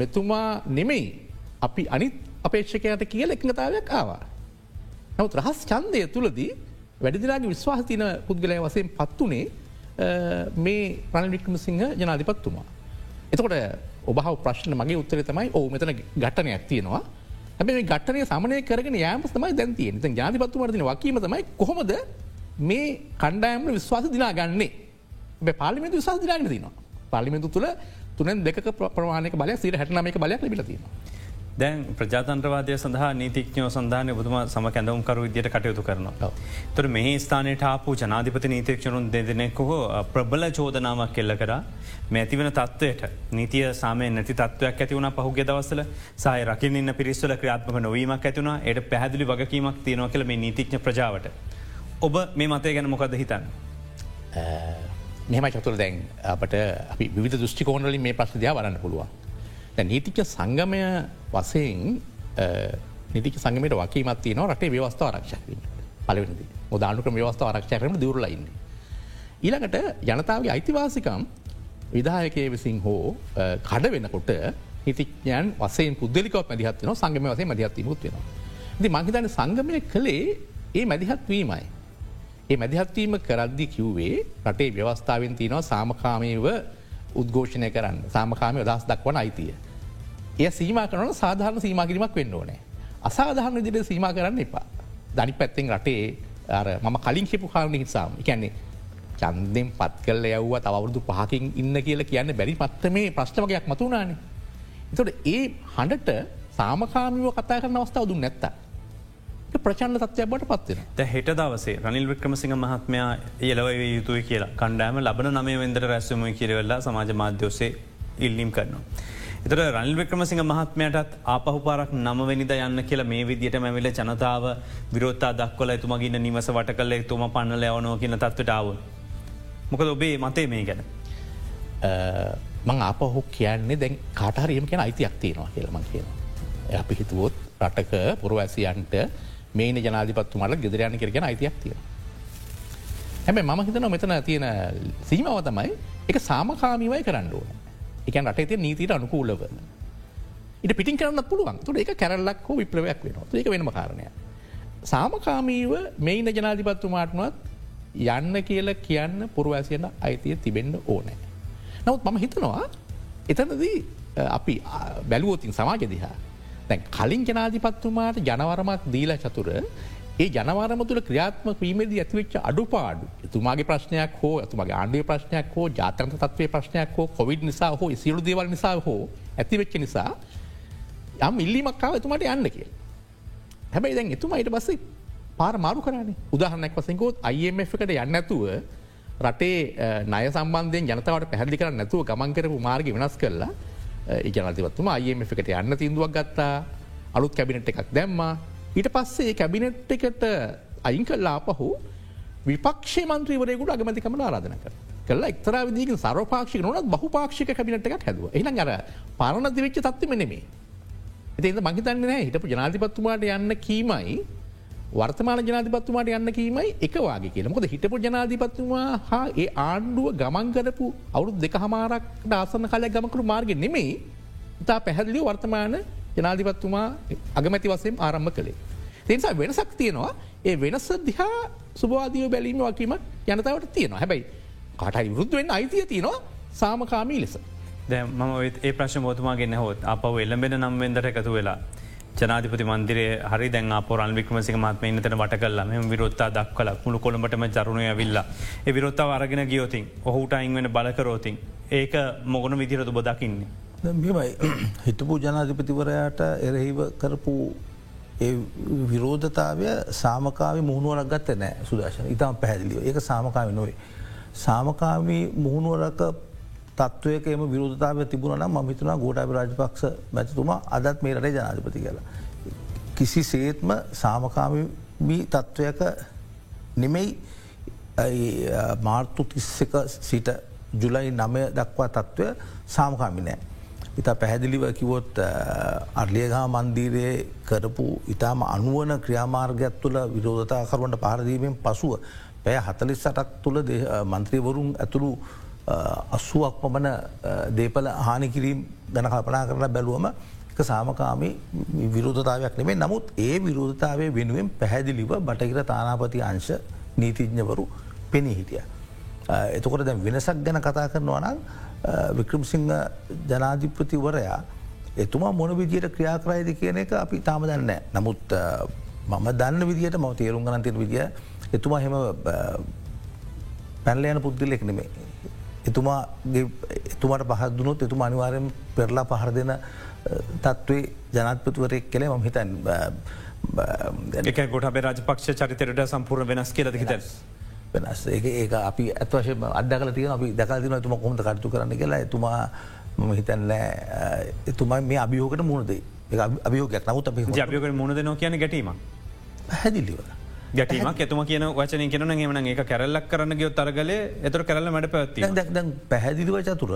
මෙතුමා නෙමෙයි අපි අනිත් අපේක්ෂකයට කියල එකඟතාවයක් ආවා. නමුත් රහස් චන්දය තුළදී වැඩිදිලාගේ විශ්වාහතින පුද්ගලය වසයෙන් පත්වනේ මේ ප්‍රණවික්‍රම සිංහ ජනාධිපත්තුමා. එතකොට ඔබහ ප්‍රශ්න මගේ උත්තර තමයි ඕ මෙතන ගටනයක් තියෙනවා හැබේ ගටනය සමනය කරගෙන යාම තමයි දැන්තිය ත ජාතිපත්තුමටන වකීම තමයි කොහොමද මේ කණ්ඩායම විශ්වාස දිනා ගන්නේ පාලිමිතු විශවාස දිනාගෙන තිනවා පාලිමිතු තුළ තුනෙන් දෙක ප්‍රමාණක බලය සිර හැටනමක බලයක් ලබිලතිනවා. දැන් ප්‍රජාතන්ත්‍රවාදය සඳහා නීතිඥෝ සඳහන බුදුම සම කැඳවුම්කරු විදියට කටයුතු කරනවා. තුර මෙහි ස්ථානයට ආපු ජනාධිපති නීතික්ෂණුන් දෙදෙනෙක්කෝ ප්‍රබල චෝදනාවක් කෙල්ල කර මැතිවන තත්වයට නීතිය සාමය නැති තත්වයක් ඇතිවුණ පහුගේ දවසල සය රකින්න ඉන්න පිරිස්වල ක්‍රියාත්මක නොවීමක් ඇතිවුණ එයට පැහදිලි වගකීමක් තියෙනව කළ මේ නීතිඥ ප්‍රජාවට. ඔබ මේ මතය ගැන මොකද හිතන්න. මෙම චතුර දැන් අපට අපි විධ දෘෂ්ටිකෝනලින් මේ ප්‍රශ්දයා වරන්න පුළුවන්. නීතික සංගමය වසයෙන් නිතික සංගමට වකීමත්තිය න රටේ ව්‍යවස්ථාව ආරක්ෂකින් පලවෙනදි ොදානුක ව්‍යවස්ථාව ආරක්ෂකරම දුරලයින්න. ඊළඟට ජනතාවගේ අයිතිවාසිකම් විදායකය විසින් හෝ කඩ වෙනකොට හිතිඥයන් වසේ පුද්ලික මැදිහත්වන සංගම වසේ මදිහත්ති මුත් වෙන. දි මහිතන සංගමය කළේ ඒ මැදිහත්වීමයි. ඒ මැදිහත්වීම කරද්දි කිව්වේ රටේ ව්‍යවස්ථාවෙන් තියනවා සාමකාමයව උද්ඝෝෂණය කරන්න සාමකාමය දස් දක්වන අයිතිය. එය සීම කරන සාධාරණ සීමකිරීමක් වෙන්න ඕනෑ. අසාධාරණ දිට සීම කරන්න එපා. දනි පැත්තෙන් රටේ මම කලින් හිපු කාරණ හිසාම එකන්නේ චන්දෙන් පත් කල්ල යව්ව තවරුදු පහකින් ඉන්න කියල කියන්න බැරි පත්ත මේ ප්‍රශ්ටමකයක් මතුනානේ. එතොට ඒ හඬට සාමකාමිව කතා කරන අවස්ථාව දුන්න නැත්තා. ප්‍රචන්ල තත්වයක් බට පත්වෙන හෙට දවසේ රනිල් වික්‍රමසිංහ මහත්මයා ඒලව යුතුයි කියලා කණ්ඩෑම ලබන නමය වෙන්දර රැස්වම කිරවෙල්ලා සමාජ මාධ්‍යෝසේ ඉල්ලිම් කරනවා. එතර රනිල් වික්‍රමසිංහ මහත්මයටත් ආපහු පාරක් නමවැනිද යන්න කියලා මේ විදියට මැවිල ජනතාව විරෝත්තා දක්වල එතුමගින්න නිවස වට කල තුම පන්නල යවනෝ කියන තත්වටාව. මොකද ඔබේ මතේ මේ ගැන. මං ආපහු කියන්නේ දැන් කාටහරීම කියෙන අයිතියක් තියෙනවා කියලමං කියනවා. අපි හිතුවොත් රටක පුරවැසියන්ට මේන ජනාධිපත්තුමට ගෙදරයන්න කරගෙන අයිතියක් තියෙන. හැබ ම හිතන මෙතන තියෙන සීමාව තමයි එක සාමකාමීවයි කරන්න ඕන. එකන් රට තිය නීතිට අනුකූලව. ඉට පිටින් කරන්න පුළුවන් තුර එක කැරල්ලක් හෝ විප්‍රවයක් වෙනවා ඒක වෙනම කාරණය. සාමකාමීව මෙයින ජනාධිපත්තුමාටනොත් යන්න කියල කියන්න පුරවැසියන අයිතිය තිබෙන්න්න ඕනෑ. නවත් මම හිතනවා එතනදී අපි බැලුවෝතින් සමාජ දිහා. දැන් කලින් ජනාධිපත්තුමාට ජනවරමක් දීලා චතුර ඒ ජනවාරම තුළ ක්‍රියාත්ම වීමේදී ඇතිවෙච්ච අඩුපාඩු තුමාගේ ප්‍රශ්නයක් හෝ ඇතුමගේ ආණ්ඩුව ප්‍රශ්නයක් හෝ ජාතන්ත තත්වය ප්‍රශ්නයක් හෝ කොවිඩ් නිසා හෝ සියලු දේවල් නිසා හෝ ඇතිවෙච්ච නිසා යම් ඉල්ලිමක්කාව එතුමට යන්න කිය. හැබැයි දැන් එතුමයිට බස්සේ පාර මාරු කරන්නේ උදාහරනක් වසෙකෝත් අයිF එකට යන්න ඇතුව රටේ නය සම්බන්ධයෙන් ජනතාවට පැහදිි කර නැතුව ගමන් කරපු මාර්ග වෙනස් කරලා ජනතිවත්තුම අයිF එකට යන්න තින්දුවක් ගත්තා අලුත් කැබිනට් එකක් දැම්මා ඊට පස්සේ කැබිනෙට් එකට අයින් කල්ලා පහු විපක්ෂ මන්ත්‍රීවරයකුට අගමතිකම ආරාධන කර. කල එක්තර විදික සරපාක්ෂික නොත් බහුපාක්ෂික කැබිනට එකක් හැදුව එන අර පරණ දිවිච්ච තත්වම නෙමේ. එතිද මහිතන්න නෑ හිටපු ජනාධිපත්තුමාට යන්න කීමයි වර්තමාන ජනාධිපත්තුමාට යන්න කීමයි එකවාගේ කියලමොද හිටපු ජනාධිපත්තුමා හා ඒ ආණ්ඩුව ගමන් කරපු අවුත් දෙක හමාරක් ආසන කාලය ගමකරු මාර්ග නෙමෙයි ඉතා පැහැදිලිය වර්තමාන ජනාධිපත්තුමා අගමැති වසයෙන් ආරම්භ කළේ. තිනිසා වෙනසක් තියෙනවා ඒ වෙනස දිහා සුභවාදීව බැලීම වකීම ජනතාවට තියෙනවා හැබැයි කාටයි වෘද්ධුවෙන් අයිතිය තියෙනවා සාමකාමී ලෙස. දැ ම ඒ ප්‍රශ් බෝතුමාගෙන හොත් අප එල්ලඹෙන නම්වෙන්දට එකතු වෙලා ජනාධපති මන්දිරේ හරි දැන් පොරන් වික්මසික මත්ම ඉන්නතන වට කල්ලා මෙම විරොත්තා දක්වල. මුළු කොළඹටම ජරුණය විල්ලා ඒ විරොත්තාව අරගෙන ගියෝතින් ඔහුට අයින් වෙන බලකරෝතින් ඒක මොගන විදිරතු බොදකින්නේ. මෙමයි *clears throat* හිටපු ජනාධිපතිවරයාට එරෙහිව කරපු විරෝධතාවය සාමකාව මුහුණුවරක් ගත්ත නෑ සුදශන ඉතාම පැහැදිලිව. ඒක සාමකාව නොවේ. සාමකාමී මුහුණුවරක තත්වයක එම විරෝධතාව තිබුණ ම හිතුනා ගෝටාප රාජපක්ෂ මැතිතුමා අදත් මේ රටේ ජනාධිපති කියලා. කිසි සේත්ම සාමකාමී තත්ත්වයක නෙමෙයි මාර්තු තිස්සක සිට ජුලයි නමය දක්වා තත්ත්වය සාමකාමි නෑ. ඉතා පැහැදිලිව කිවොත් අර්ලියගා මන්දීරයේ කරපු ඉතාම අනුවන ක්‍රියාමාර්ගයක් තුළ විරෝධතාකරුවන්ට පාරදීමෙන් පසුව පැය හතලිස් සටක් තුළ මන්ත්‍රීවරුන් ඇතුළු අස්සුවක් පමණ දේපල හානි කිරීම් ගැන කල්පනා කරලා බැලුවම එක සාමකාමි විරෝධතාවයක් නෙමේ නමුත් ඒ විරෝධතාවය වෙනුවෙන් පැහැදිලිව බටහිර තානාපති අංශ නීතිඥවරු පෙනී හිටිය. එතකොට දැ වෙනසක් ගැන කතා කරනවා නම් වික්‍රමසිංහ ජනාධිපතිවරයා එතුමා මොන විදියට ක්‍රියාකරයිද කියන එක අපි තාම දන්න. නමුත් මම දන්න විදිට ම තේරුම් ගනන්තිර විදිිය එතුමා හෙම පැල්ලයන පුද්ගලෙක් නෙමේ. එතුමාගේ එතුමාට පහදුනොත් එතුම අනිවාරයෙන් පෙරලා පහර දෙන තත්වේ ජනත්පතිවරයෙක් කළේ ම හිතන් එක ගොට රජපක්ෂ චරිතරට සම්පූර්ණ වෙනස් කියලද හිතස්. වෙනස්. ඒ අපි ඇත්වශය අඩකල තිය අපි දකල්තින තුම කොමට කටතු කරන්න කියලා. එතුමා මම හිතන්නෑ එතුමයි මේ අභියෝකට මුණදේ අභියෝගයක්. නමුත් අප ජපයෝකට මුණද නො කියන ගැටීම හැදිලිව. ගැටීමක් එතුම කියන වචන කියන එමන ඒ කැරල්ලක් කරන්න ගයොත් තරගලේ එතුර කරල මට පැත්ති දැ පැහැදිලිව චතුර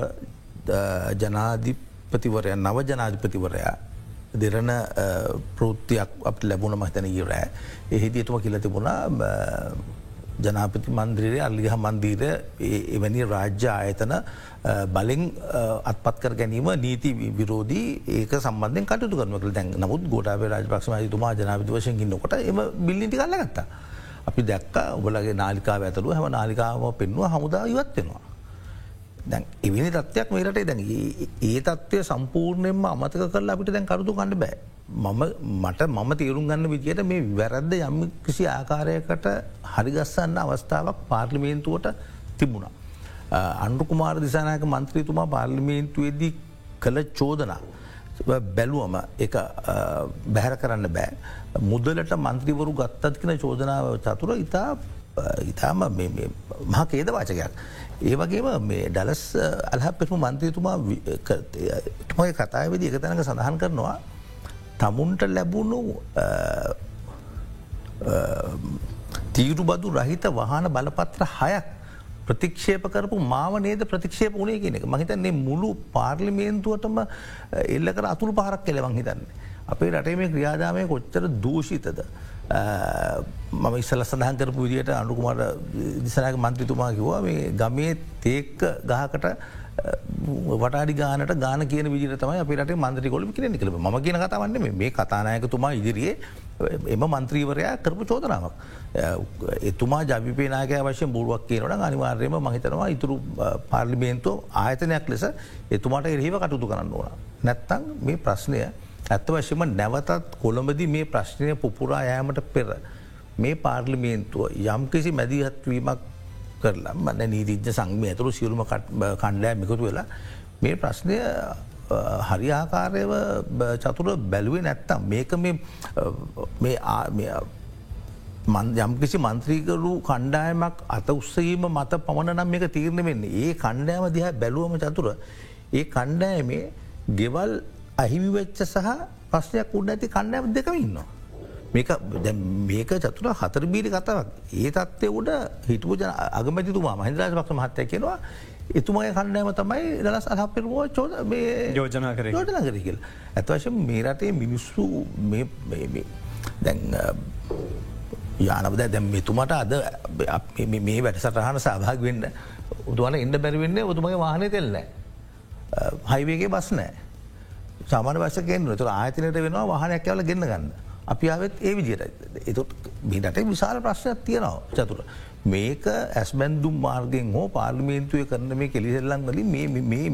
ජනාධිපතිවරය නව ජනාධිපතිවරයා දෙරන ප්‍රෘතියක් අප ලැබුණ මහිතන ගරෑ එහිදී එතුම කියල තිබුණා ජනාපති මන්ද්‍රීරය අල්ලිහ මන්දීර එවැනි රාජ්‍ය ආයතන බලින් අත්පත්කර ගැනීම නීති විරෝධී ඒක සම්බන්ධය කටතු කරනක දැන් නමුත් ගොඩාව රාජපක්ෂම තුමා ජනාවිත වශයෙන් ඉන්නකොට එම බිල්ලිටි කල්ල ගත්තා. අපි දැක්ක ඔබලගේ නාලිකා ඇතලු හැම නාලිකාම පෙන්ව හමුදා ඉවත්වෙනවා. දැන් එවිනි තත්වයක් මේරට දැන් ඒ තත්වය සම්පූර්ණයෙන්ම අමතක කරලා අපිට දැන් කරුතු කන්න බෑ. මම මට මම තේරුම් ගන්න විදියට මේ වැරද්ද යම් කිසි ආකාරයකට හරිගස්සන්න අවස්ථාවක් පාර්ලිමේන්තුවට තිබුණා. අන්ඩුකුමාර දිසානයක මන්ත්‍රීතුමා පාර්ලිමේන්තුවේදී කළ චෝදනා. බැලුවම එක බැහැර කරන්න බෑ. මුදලට මන්ත්‍රීවරු ගත්තත් කෙන චෝදනාව චතුර ඉතා ඉතාම මහ කේද වාචකයක්. ඒ වගේම මේ ඩලස් අල්හපෙටම මන්ත්‍රීතුමා ටමයි කතායවිදි එක තැනක සඳහන් කරනවා තමුන්ට ලැබුණු තීරු බදු රහිත වහන බලපත්‍ර හයක් ප්‍රතික්ෂේප කරපු මාව නේද ප්‍රතික්ෂේප වුණේ කියන එක මහිතන්නේ මුළු පාර්ලිමේන්තුවටම එල්ල කර අතුළු පහරක් කෙලවන් හිතන්නේ. අපේ රටේ මේ ක්‍රියාදාමය කොච්චර දූෂිතද. මම ඉස්සල සඳහන් කරපු විදියට අනුකුමට දිසනක මන්ත්‍රතුමා කිවවා මේ ගමේ තේක්ක ගහකට වටඩි ගානට ගාන කියන විජිර තමයි අපිට මන්ත්‍රී කොල කියෙන කළ ම කියන කතාවන්න මේ කතානායකතුමා ඉදිරියේ එම මන්ත්‍රීවරයා කරපු චෝදනාවක්. එතුමා ජවිපේනාක වශය බුරුවක් කියනට අනිවාර්යම මහිතනවා ඉතුරු පාර්ලිමේන්තුව ආයතනයක් ලෙස එතුමාට එරහිව කටුතු කරන්න ඕන. නැත්තං මේ ප්‍රශ්නය ඇත්ත වශයම නැවතත් කොළඹදි මේ ප්‍රශ්නය පුපුරා යෑමට පෙර. මේ පාර්ලිමේන්තුව යම් කිසි මැදිහත්වීමක් කරලා මන්න නීතිජ්‍ය සංගමය ඇතුරු සියලුම කණ්ඩෑ මිකුතු වෙලා මේ ප්‍රශ්නය හරිආකාරයව චතුර බැලුවේ නැත්තම් මේක යම්කිසි මන්ත්‍රීකරු කණ්ඩායමක් අත උත්සීම මත පමණ නම් මේක තීරණ වෙන්නේ ඒ කණ්ඩෑම දිහ බැලුවම චතුර ඒ කණ්ඩෑමේ ගෙවල් අහිමිවෙච්ච සහ ප්‍රශ්නයක් උඩ ඇති කණ්ඩෑම දෙකම ඉන්නවා. මේක මේක චතුර හතර බීරි කතාවක් ඒ තත්වය උඩ හිටපු ජන අගමැතිතුමා මහින්දරාජ පක්ෂ මහත්තය කියෙනවා එතුමයි කණ්ඩෑම තමයි දලස් අහපිරුව චෝද යෝජනා කර යෝජන කර කියල. ඇත්වශ මේ රටේ මිනිස්සු දැන් යානවද දැම් මෙතුමට අද මේ වැඩසටහන සභාග වෙන්න උතුවන ඉන්න බැරිවෙන්න ඔතුමගේ වාහනය තෙල්නෑ. හයිවේගේ බස් නෑ. සාමාන වශකෙන් තුර ආයතනයට වෙනවා වාහනයක් කියවල ගෙන්න්න ගන්න. අපි ආවත් ඒ විදියට එතුත් මිට විශාල ප්‍රශ්නයක් තියෙනවා චතුර. මේක ඇස්බැන්දුම් මාර්ගෙන් හෝ පාර්ලිමේන්තුවය කරන මේ කෙලිසෙල්ලන් වලින්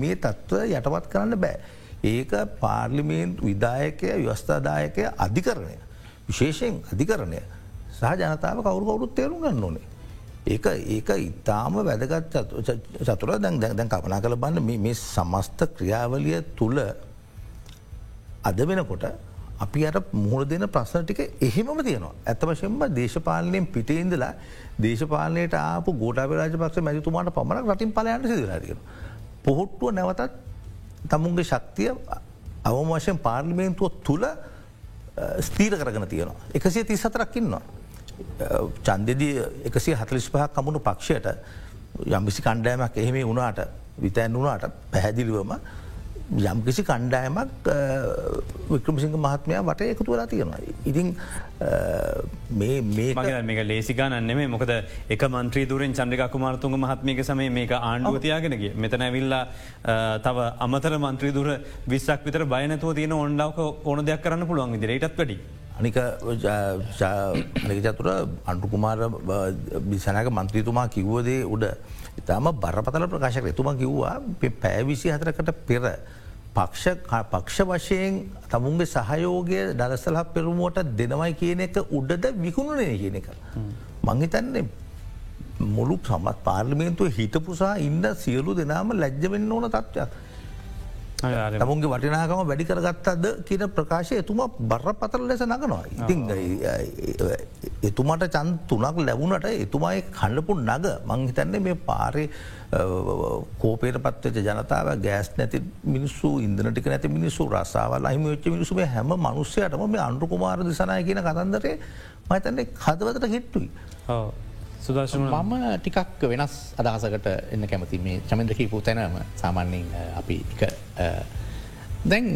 මේ තත්ත්ව යටපත් කරන්න බෑ. ඒක පාර්ලිමේන්තු විදායකය ව්‍යවස්ථාදායකය අධිකරණය. විශේෂයෙන් අධිකරණය සහ ජනතාව කවරු කවුරුත් තේරුම් ගන්න ඕනේ. ඒක ඒක ඉතාම වැදගත් චතුර දැන් දැන් කපනා කළ බන්න මේ සමස්ත ක්‍රියාවලිය තුළ අද වෙනකොට අපි අර මුහුණ දෙන ප්‍රශ්න ටික එහෙමම තියෙනවා. ඇත වශයෙන්ම දේශපාලනයෙන් පිටේඉඳලා දේශපාලනයට ආපු ගෝටාප රාජපක්ෂ මැතිතුමාට පමණක් රටින් පලයන්ට සිදරටියෙන. පොහොට්ටුව නැවතත් තමුන්ගේ ශක්තිය අවම වශයෙන් පාර්ලිමේන්තුව තුළ ස්තීර කරගෙන තියෙනවා. එකසිය තිස් හතරක්කින්නවා. චන්දෙදී එකසිය හතලිස් පහක් කමුණු පක්ෂයට යම්බිසි කණ්ඩෑමක් එහෙම වුණාට විතැන් වුණාට පැහැදිලිවම යම්කිසි කණ්ඩායමක් වික්‍රමසිංහ මහත්මයා වට එකතු වෙලා තියෙනවා. ඉතින් මේක ලේසිගානන්නෙමේ මොකද එක මන්ත්‍රී දුරෙන් චන්ද්‍රික කුමාරතුන්ග මහත්මික සමේ මේක ආණ්ඩුවතියාගෙනගේ මෙතන ඇවිල්ලා තව අමතර මන්ත්‍රී දුර විස්සක් විතර බයනතුව තියෙන ඔන්ඩාවක ඕන දෙයක් කරන්න පුළුවන් විදිරටත් වැඩි. අනික චතුර අන්ටුකුමාර බිසනක මන්ත්‍රීතුමා කිව්වදේ උඩ ඉතාම බරපතල ප්‍රකාශක එතුම කිව්වා පැවිසි හතරකට පෙර පක්ෂ වශයෙන් තමුන්ගේ සහයෝගය දලසලහ පෙරුමුවට දෙනවයි කියන එක උඩද විකුණුනය කියන එක. මංහිතන්නේ මුළු සමත් පාර්ලිමේන්තුව හිතපුසා ඉන්න සියලු දෙනාම ලැජ්ජවෙන්න ඕන තත්ත්වයක්. තමුන්ගේ වටිනාකම වැඩි කරගත්තද කියන ප්‍රකාශය එතුම බර පතර ලෙස නගනවා. ඉතිං එතුමට චන් තුනක් ලැබුණට එතුමයි කණ්ඩපු නග මංහිතන්නේ මේ පාරය කෝපේට පත්වච ජනතාව ගෑස් නැති මිනිස්සු ඉන්දනටික නැති මිනිස්සු රස්සාාවල් අහිම වෙච්ච මිනිසුම හැම මනුස්සයටම මේ අන්ඩු කුමාර දිසනය කියන කතන්දරේ මතන්නේ හදවතට හෙට්ටුයි. මම ටිකක් වෙනස් අදහසකට එන්න කැමති මේ චමන්ද්‍රකීපු තැනම සාමාන්‍යෙන් අපි දැන්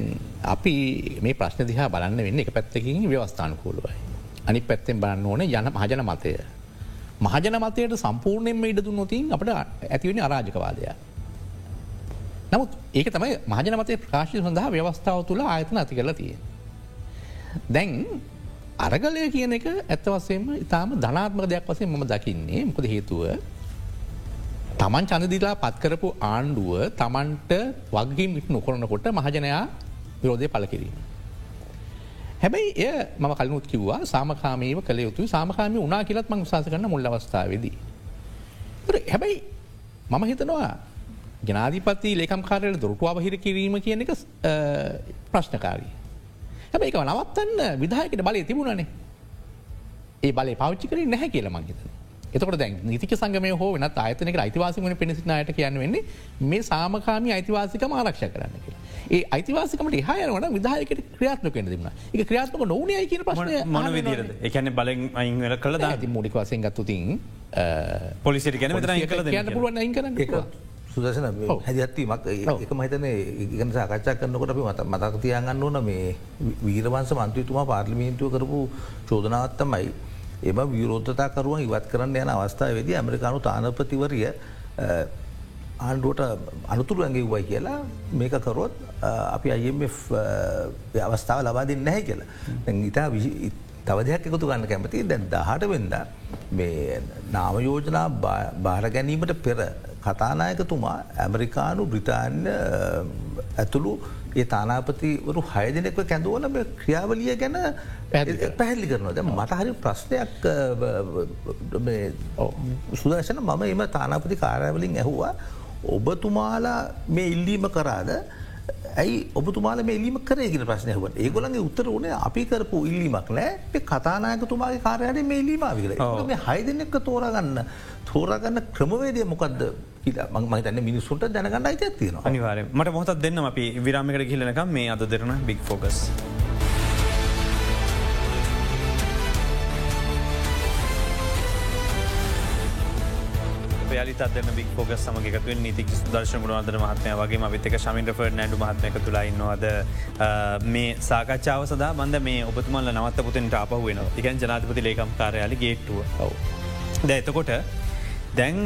අපි මේ ප්‍රශ්න දිහා බලන්න වෙන්න එක පැත්තකින් ව්‍යවස්ථානකූලුවයි. අනි පැත්තෙන් බලන්න ඕන යන මහජන මතය. මහජන මතයට සම්පූර්ණයෙන්ම ඉඩදු නොතින් අපට ඇතිවෙන අරාජකවාදය. නමුත් ඒක තමයි මහජන මතය ප්‍රකාශය සඳහා ව්‍යවස්ථාව තුළ ආයතන ඇති කරලා තිය. දැන් අරගලය කියන එක ඇත්තවසේම ඉතාම ධනාත්මක දෙයක් වසේ මම දකින්නේ මොකද හේතුව තමන් චඳදිලා පත්කරපු ආණ්ඩුව තමන්ට වගේම ඉට නොකොරනකොට මහජනයා විරෝධය පල කිරීම. හැබැයි එය මම කලනුත් කිව්වා සාමකාමීව කළ යුතු සාමකාමී උනා කියලත් මං සාස කරන්න මුල්ල අවස්ථාවදී. හැබැයි මම හිතනවා ජනාධිපති ලේකම් කාරයට දොරටු අවහිර කිරීම කියන එක ප්‍රශ්නකාරී. හැබැයි එක නවත්තන්න විදායකට බලය තිබුණනේ ඒ බලය පෞච්චි කර නැහැ කියල මංහිතන. එතකට දැන් නිතික සංගමය හෝ වෙනත් අයතනක අයිතිවාසිකන පිණිසිනායට කියන්න වෙන්නේ මේ සාමකාමී අයිතිවාසිකම ආරක්ෂ කරන්න කියලා. ඒ අයිතිවාසිකමට හයනට විදායකට ක්‍රියාත්ම කෙන දෙන්න එක ක්‍රියාත්මක නොනය කියන ප්‍රශ්න මන විදිරද එකන බලෙන් අයිංවල කළ ඇති මුඩික වසෙන් ගත්තුතින් පොලිසිට ගැන කියන්න පුළුවන් අයින් කරන්න එක. සුදසන හැදිත්වීමක් එක මහිතන ඉගන සාකච්ඡා කරනකොට අපි මත මතක තියගන්න ඕන මේ වීරවන්ස මන්ත්‍රතුමා පාර්ලිමේන්තුව කරපු චෝදනාවත්තමයි එම විරෝධතා කරුවන් ඉවත් කරන්න යන අවස්ථාවේද ඇමරිකානු තානපතිවරිය ආණ්ඩුවට අනතුරු ඇඟව්වයි කියලා මේක කරොත් අපි IMF අවස්ථාව ලබාදින් නැහැ කියලා. ඉතා තව දෙයක් එකතු ගන්න කැමති දැන් දහට වෙන්ද මේ නාමයෝජනා භාර ගැනීමට පෙර කතානායකතුමා ඇමරිකානු බ්‍රිතාන්‍ය ඇතුළු ඒ තානාපතිවරු හය දෙනෙක්ව කැඳවල ක්‍රියාවලිය ගැන පැහැදිලි කරනවද මට හරි ප්‍රශ්නයක් සුදර්ශන මම එම තානාපති කාරයවලින් ඇහුවා. ඔබතුමාලා මේ ඉල්ලීම කරාද? ඇයි ඔබතුමාල ඉල්ලීම කරයගෙන ප්‍රශ්නයහව ඒගොලන්ගේ උත්තර වනේ අපි කරපු ඉල්ලීමක් නෑ. කතානායකතුමාගේ කාරයට මේ ඉල්ලීමාවිකල මේ හය දෙනෙක්ක තෝරගන්න තෝරගන්න ක්‍රමවේදය මොකක්ද මහිතන්න මිනිස්සුන්ට දැනගන්න අයිතයක් තියෙන අනිවාර මට මොහොත් දෙන්න අපි විරාමිකට කියලනකම් මේ අද දෙරන බික් ෆෝකස්. යාලිතත්න බික් ෝග සමගකතු නීතික දර්ශන ගුණවන්දර මහත්මය වගේ විතක ශමින්ට නැඩු මහත්මයක තුලාඉන්නවාද මේ සාකච්ඡාව සදා බන්ද මේ ඔබතුමල්ල නවත්ත පුතෙන්ට අපහ වෙන එකන් ජනාතිපති ලේකම් කාරයාලි ගේට්ටුව. ද එතකොට දැන්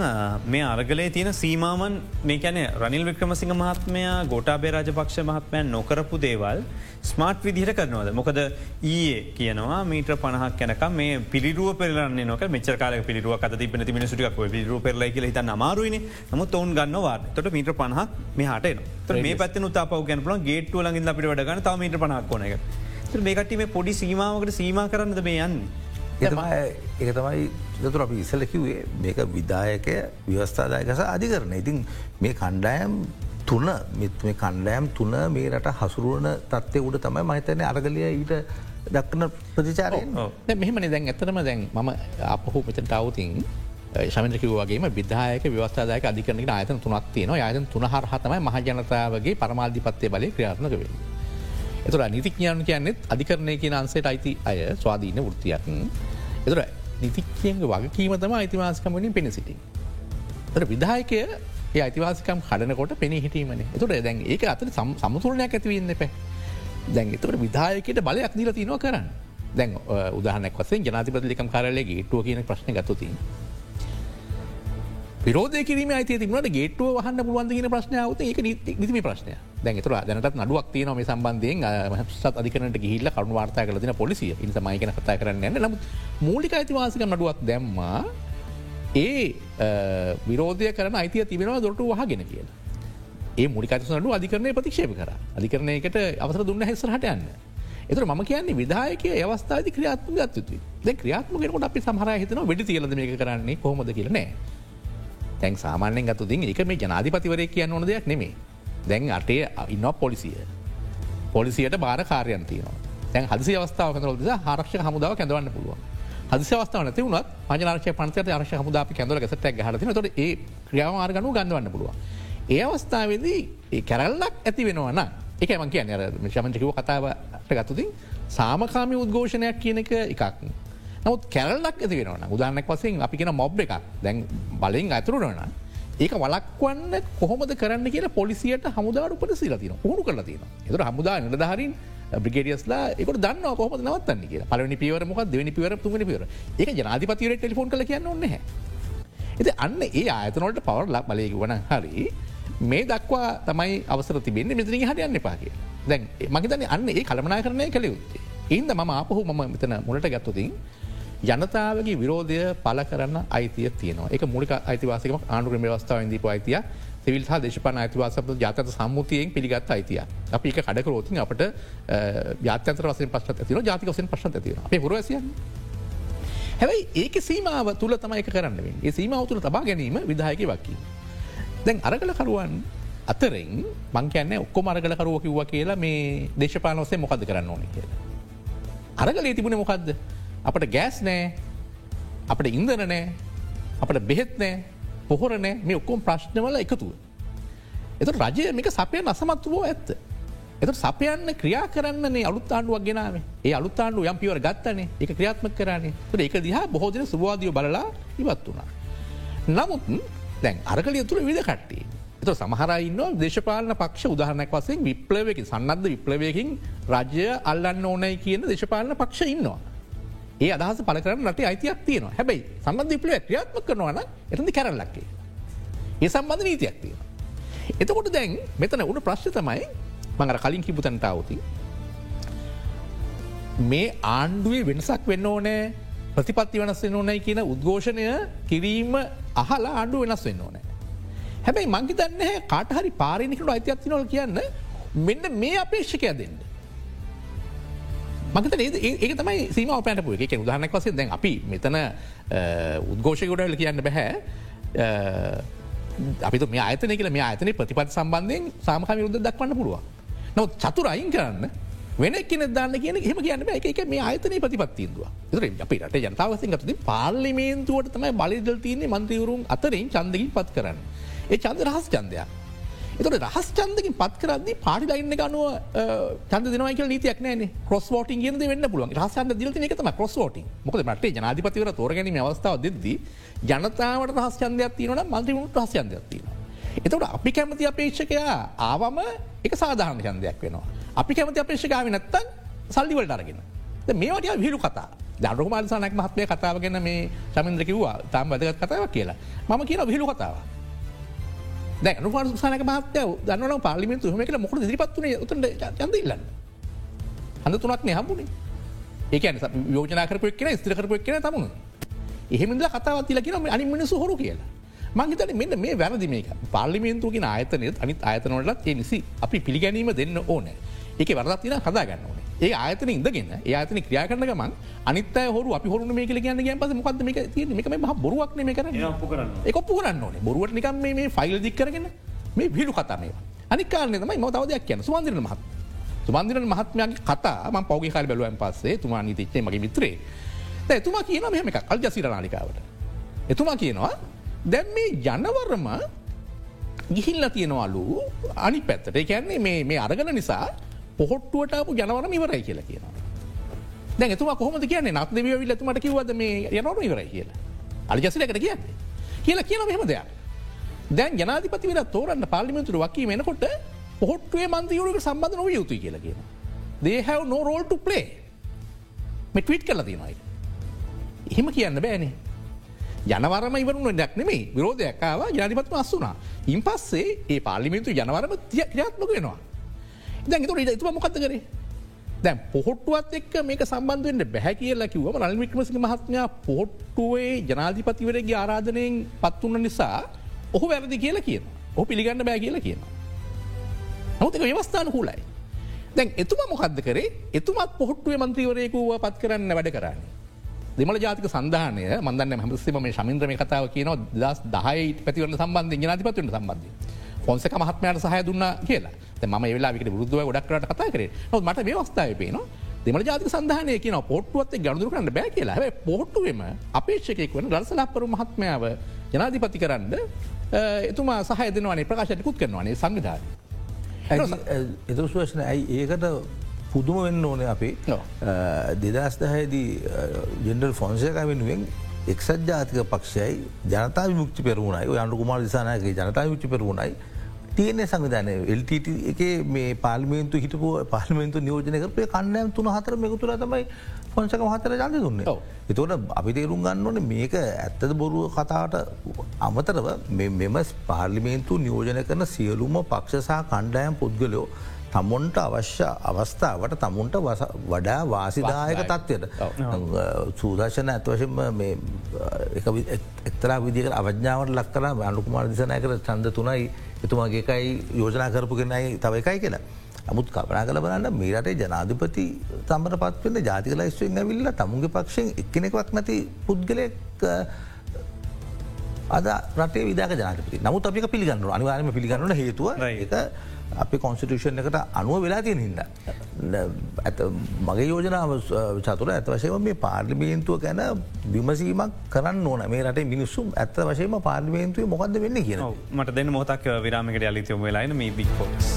මේ අරගලේ තියෙන සීමාමන් මේ කැන රනිල් වික්‍රමසිංහ මහත්මයා ගෝටාබේ රජපක්ෂ මහත්මයන් නොකරපු දේවල් ස්මාර්ට් විදිහට කරනවද? මොකද ඊයේ කියනවා මීට පණහක් කැනක මේ පිරිරුව පෙරන්න නොක මෙචකාල පිරිරුව කත තිබන තිබෙන සුටික් පිරු පෙරලයි කියල හිත නමාරුවන නමුත් ඔවුන් ගන්නවා තොට මීට පණහක් මේ හට මේ පැත් තාපව ගැනපල ගේට්ුව ලඟින් අපිට වඩගන්න තාව මීට පණක් එක මේකට මේ පොඩි සීමාවකට සීම කරන්නද මේ යන්නේ. ඒක තමයි දතුර අපි ඉසල කිවේ මේක විදායකය ව්‍යවස්ථාදායකස අධිකරන. ඉතින් මේ කණ්ඩායම් තුන මේ කණ්ඩෑම් තුන මේ රට හසුරුවන තත්වය උඩ තමයි මහිතනය අරගලිය ඊට දක්න ප්‍රතිචාරයෙන් මෙහමන දැන් ඇතරම දැන් මම අපහු මෙතට අවතින් ශමින්ද්‍රකිව වගේ විදායක ව්‍යවස්ථාදායක අධිකරනට අයතන තුනක් තියන අයතන තුන හරහතමයි මහජනතාවගේ පරමාධිපත්ය බලය ක්‍රියාත්නක වේ. එතුර නිතිඥාන කියන්නෙත් අධිකරණය කිය අන්සේට අයිති අය ස්වාධීන ෘතියක්. එතුර නිතික්කයන්ගේ වගකීම තම අයිතිවාසකමනින් පෙන සිටි. තර විදායකය ඒ අයිතිවාසිකම් හඩනකොට පෙනී හිටීමන. තුට දැන් ඒක අතර සමුතුරණයක් ඇතිවන්න පැ දැන් එතකට විදායකට බලයක් දීල තිනවා කරන්න. දැන් උදාහනක් වසේ ජනාතිපතිලිකම් කරලගේ ටුව කියන ප්‍රශ්න ගතුතින් විරෝධ කිරීම අයිති තිබුණට ගේටුව වහන්න පුළුවන්ද කියන ප්‍රශ්නාවත ඒක නිතිම ප්‍රශ්නය දැන්තුර දැනට නඩුවක් තිය නොම සම්බන්ධයෙන්. සත් අධිකනට ගිහිල්ල කරුණු වාර්තා කලතින පොලිසිය. ඉනිස මයිකන කතා කරන්න න්න නමුත් මූලික අයිතිවාසික නඩුවක් දැම්මා. ඒ විරෝධය කරන අයිතිය තිබෙනවා දොරට වහගෙන කියලා. ඒ මුලිකතනඩු අධිකරණය ප්‍රතික්ෂේප කර. අධිකරණයකට අවසර දුන්න හෙස්සරහට යන්න. එතුර ම කියන්නේ විදායක අවස්ථාද ක්‍රියාත්ම ගත්තුතුයි ද ක්‍රියාත්මකට අපි සහර හිතන වැඩි තියලද මේක කරන්නේ කොහොමද කියලනෑ තැන් සාමාන්‍යෙන් ගතුතින් එක මේ ජනාධිපතිවරය කියන්න ඕන දෙයක් නෙමේ දැන් අටේ ඉන්න පොලිසිය. පොලිසියට බාර කාරයන් තියනවා. තැන් හදසි අවස්ථාව කඳරල දෙස හරක්ෂ හමුදාව කැඳවන්න පුළුවන්. හදසි අවස්ථාව නැති වුණත් පජනාර්ශය පන්තයට අර්ශ හමුදාපි කැඳල ගසට හරති තොට ඒ ක්‍රියාවාර්ගනු ගන්නවන්න පුළුවන්. ඒ අවස්ථාවේදී ඒ කැරල්ලක් ඇති වෙනවන්න එක මං කියන්න. ශමචකිව කතාවට ගත්තුතින් සාමකාමි උද්ඝෝෂණයක් කියන එක එකක්. නමුත් කැරල්ලක් ඇති වෙන උදාන්නක් වසින් අපි කියෙන මොබ් එකක්. දැන් බලෙන් ඇතුරුනන ඒක වලක්වන්න කොහොමද කරන්න කිය පොලිසියට හමුදාට උපට සිලතින හුණු කරලා තියෙන එතුර හමුදා නිලධහරින් බ්‍රිගේඩියස්ලා එක දන්න කොහම නවත්තන්න කිය පලනි පිවර මොක දෙවනි පිවර තුමනි පිවර ඒක ජනාධිපතිවර ටෙලිෆෝන් කල කියන්න ඔන්න ඇති අන්න ඒ ආයතනොට පවර් ලක් බලයක වන හරි මේ දක්වා තමයි අවසර තිබෙන්නේ. මෙතරින් හරියන්න එපා කිය දැන් මගේතන අන්න ඒ කළමනා කරණය කළ යුත්තේ. ඉන්ද ම අපහු මම මෙතන මුලට ගත්තුතින් ජනතාවගේ විරෝධය පල කරන්න අයිතිය තියනවා. එක මුලික අයිතිවාසක ආණුක්‍රම වස්ථාව දීප අයිතිය සිවිල් හා දේශපන අයිතිවාසප ජාතත සම්මුතියෙන් පිළිගත් අයිතිය අපි එක කඩකරෝතින් අපට ජාතන්තර වසෙන් පශ්ට ඇතින ජාතික වසෙන් පශ්ට ඇතින අපේ පුරවසිය හැබයි ඒක සීමාව තුළ තමයි කරන්න ඒ සීමාව තුළ තබා ගැනීම විදායක වක්කි. දැන් අරගල කරුවන් අතරෙන් මංකයන්න ඔක්කො මරගල කරුව කිව්ව කියලා මේ දේශපානොසේ මොකද කරන්න ඕන කියලා. අරගලේ තිබුණ මොකක්ද අපට ගෑස් නෑ අපට ඉන්දන නෑ අපට බෙහෙත් නෑ පොහොර නෑ මේ ඔක්කොම් ප්‍රශ්නවල එකතුව. එත රජය මේක සපය නසමත් වූ ඇත්ත. එත සපයන්න ක්‍රියා කරන්නේ අලුත් ආණ්ඩුවක් ගෙනාව ඒ අලුත් ආණ්ඩු යම් පිවර ගත්තනේ එක ක්‍රියාත්ම කරන්නේ ට එක දිහා බොහෝදන සුවාදිය බලලා ඉවත් වුණා. නමුත් දැන් අරකලිය තුළ විද කට්ටේ. එත සමහරයින්න දේශපාලන පක්ෂ උදාහරනක් වසෙන් විප්ලවයකින් සන්නද්ධ විප්ලවයකින් රජය අල්ලන්න ඕනයි කියන දේශපාලන පක්ෂ ඉන්නවා. ඒ අදහස පල කරන රට අයිතියක් තියන හැබයි සම්බන්ධ විපලව ක්‍රියාත්ම කරනවන එතදි කැරල්ලක්කේ. ඒ සම්බන්ධ නීතියක් තියෙන. එතකොට දැන් මෙතන උඩ ප්‍රශ්්‍ය තමයි මඟර කලින් කිපුතන්ට අවති. මේ ආණ්ඩුවේ වෙනසක් වෙන්න ඕනෑ ප්‍රතිපත්ති වෙනස් වෙන්න ඕනයි කියන උද්ඝෝෂණය කිරීම අහලා ආණ්ඩු වෙනස් වෙන්න ඕනෑ. හැබැයි මංගි දන්න කාටහරි පාරිනිකට අයිතියත්ති නොල කියන්න මෙන්න මේ අපේක්ෂකය දෙන්න. මගත ඒක තමයි සීම පැටපු එක උදාහනක් වසේ දැන් අපි මෙතන උද්ඝෝෂකටල කියන්න බැහැ අපි මේ අතන කියල මේ අතන ප්‍රතිපත් සම්බන්ධයෙන් සාමහ විරුද්ධ දක්වන්න පුළුව. නොත් චතුර අයින් කරන්න වෙන කෙන දන්න කියන හෙම කියන්න එක එක මේ අතන ප්‍රතිපත්තිීන්දුව අපි රට ජනතාවසින් ගතුති පාර්ලිමේන්තුවට තමයි බලදල් තියන්නේ මන්ත්‍රවරුම් අතරින් චන්දකින් පත් කරන්න. ඒ චන්ද රහස් චන්දයක්. එතට රහස් චන්දකින් පත් කරන්නේ පාටි ලයින්න ගනුව චන්ද දනවක නීතියක් නෑන කොස් ෝට ගේ වෙන්න පුළුවන් රහසන්ද දිලති එකතම කොස් ෝට මොකද මට ජනාධිපතිවර තෝරගැනීම අවස්ථාව දෙද්දී ජනතාවට රහස් චන්දයක් තියනට මන්ත්‍රීමුට රහස් චන්දයක් තියෙනවා. එතට අපි කැමති අපේක්ෂකයා ආවම එක සාධාරණ චන්දයක් වෙනවා. අපි කැමති අපේක්ෂකාව නැත්තන් සල්ලිවලට අරගෙන. මේවට විහිලු කතා දරුමාල්සනක් මහත්මය කතාව ගැන මේ සමින්ද්‍ර කිව්වා තාම් වැදගත් කතාව කියලා මම කියන විහිලු කතාව. දැන පසනක මහත්ය දන්න පාලිමිතු හම කියල මොකද දිරිපත්වන උතට චන්දඉල්ලන්න. අඳ තුනක් නහම්බුණේ ඒකන යෝජනාකරපයක් කියෙන ස්ත්‍රකරපයක් කියෙන තමුණ එහෙමද කතාවත් තිල කියන අනි මිනිසු හොරු කියලා. මංහිතන මෙන්න මේ වැරදි මේක. පාලිමේන්තුවගෙන ආයතනයත් අනිත් ආයතනවලත් ඒ නිසි අපි පිළිගැනීම දෙන්න ඕනෑ. ඒක වරදත් තින හදාගන්න ඕනේ. ඒ ආයතන ඉදගෙන ඒ අතන ක්‍රියා කරන ගමන් අනිත හොරු අපි හොරු මේ කියල කියන්න ගැ පස මොකද මේ මේක මේ බොරුවක් මේ කරන්න. එකපු කරන්න ඕනේ. බොරුවට නිකම් මේ ෆයිල් දික්කරගෙන මේ විලු කතාමේ අනිකාරන තමයි ම තවදයක් කියන සුවන්දිරන මහත් සුබන්දිරන මහත්මයාගේ කතා ම පෞගේ කාල බැලුවන් පස්සේ තුමා නීතිච්චේ මගේ මිත්‍රේ. එතුමා කියන මෙහම එක කල් ජසිර නාලිකාවට. එතුමා කියනවා දැම් මේ ජනවරම ගිහිල්ල තියෙනවලු අනි පැත්තට. කියන්නේ මේ අරගන නිසා පොහොට්ටුවටපු ජනවරම ඉවරයි කියලා කියනවා. දැ තුම කොහොමද කියන්නේ නත් දෙවිය විල්ලතුමට කිවද මේ යනවරු ඉවරයි කියලා. අලි ජසිලකට කියන්නේ. කියලා කියන මෙහෙම දෙයක්. දැන් ජනාධිපතිවර තෝරන්න පාලිමිතුර වකී වෙනකොට පොහොට්ටුවේ මන්තයවරක සම්බඳ නොව යුතු කියලා කියන. දේහැව නෝරෝල් ටු ප්ලේ මෙ ටවිට් කල තිනයි. එහෙම කියන්න බෑනේ. ජනවරම ඉවරුණ ඩක් නෙමේ විරෝධයක්කාව ජනපත්ම අස්සුනා. ඉන් පස්සේ ඒ පාලිමිතු ජනවරම තිය ක්‍රියාත්මක වෙනවා. දැන් තුර ඉතුම මොකක්ද කරේ දැන් පොහොට්ටුවත් එක් මේක සම්බන්ධවෙන්න බැහැ කියලා කිවම රල්මික්මසි මහත්මයා පොහොට්ටුවේ ජනාධිපතිවරගේ ආරාධනයෙන් පත්වන්න නිසා ඔහු වැරදි කියලා කියන ඔහු පිළිගන්න බෑ කියලා කියන. නොතක ව්‍යවස්ථාන හූලයි. දැන් එතුම මොකක්ද කරේ එතුමත් පොහොට්ටුවේ මන්ත්‍රීවරයකුව පත් කරන්න වැඩ කරන්න. දෙමල ජාතික සඳහනය මන්දන්න හමසිම මේ ශමින්ද්‍රම කතාව කියන දස් දහයි පැතිවරන සම්බන්ධ ජනාධිපත්වන සම්බන්ධය. ෆොන්සක මහත්මයට සහය දුන්න කියලා. ම වෙලාවිට බුදුව ගොඩක්රට කතා කරේ. නොත් මට මේ අවස්ථාව පේන දෙමල ජාතික සඳහනය කියන පොට්ටුවත් ගණදුර කරන්න බෑ කියලා. හැ පොට්ටුවම අපේක්ෂකෙක් වන රසලපරු මහත්මාව ජනාධිපති කරන්න එතුමා සහය දෙනවනේ ප්‍රකාශයකුත් කරනවානේ සංවිධාන. එතුස්වශන ඇයි ඒකට පුදුම වෙන්න ඕන අපේ? දෙදස් දහයේදී ජෙන්ඩල් ෆොන්සයක වෙනුවෙන් එක්සත් ජාතික පක්ෂයයි ජනතා විමුක්ති පෙරුණයි යනු කුමාර දිසානයක ජනතා විච්චි පෙරුණයි තියනෙ සංවිධානය එල්ටට එක මේ පාල්මේන්තු හිටපු පාල්මේන්තු නියෝජනකරපය කන්නයම් තුන හතර මෙකුතුර තමයි පොංසක මහතර ජන්ද දුන්න. එතවට අපි තේරුම් ගන්න ඕන මේක ඇත්තද බොරුව කතාට අමතරව මෙම පාර්ලිමේන්තු නියෝජන කරන සියලුම පක්ෂ සහ කණ්ඩායම් පුද්ගලයෝ තමුන්ට අවශ්‍ය අවස්ථාවට තමුන්ට වඩා වාසිදායක තත්වයට සූදර්ශන ඇත්වශෙන්ම එක්තරා විදික අවඥාවට ලක්කර අනුකුමාර දිසනය කර චන්ද තුනයි එතුමාගේකයි යෝජනා කරපු කෙනයි තව එකයි කියලා. අමුත් කපනා කල බලන්න මේරටේ ජනාධිපති තමට පත්වන්න ජාතික ලයිස්වෙන් ඇවිල්ල තමුන්ගේ පක්ෂෙන් එක්කෙනෙක්වක් නැති පුද්ගලෙක් අද රටේ විදාක ජනපති නමුත් අපික පිළිගන්න අනිවාරම පිළිගන්නන හේතුව එක අපි කොන්ස්ටිටෂන් එකට අනුව වෙලා තියෙන හිද. ඇත මගේ යෝජනාව චතුර ඇත වශයම මේ පාර්ලිමේන්තුව ගැන විමසීමක් කරන්න ඕන මේ රට මිනිස්සුම් ඇත්ත වශයම පාර්ලිමේන්තුව මොකද වෙන්න කියන මට දෙන්න මොතක් විරාමකට අලිතයම වෙලායින මේ බික්පොක්ස්.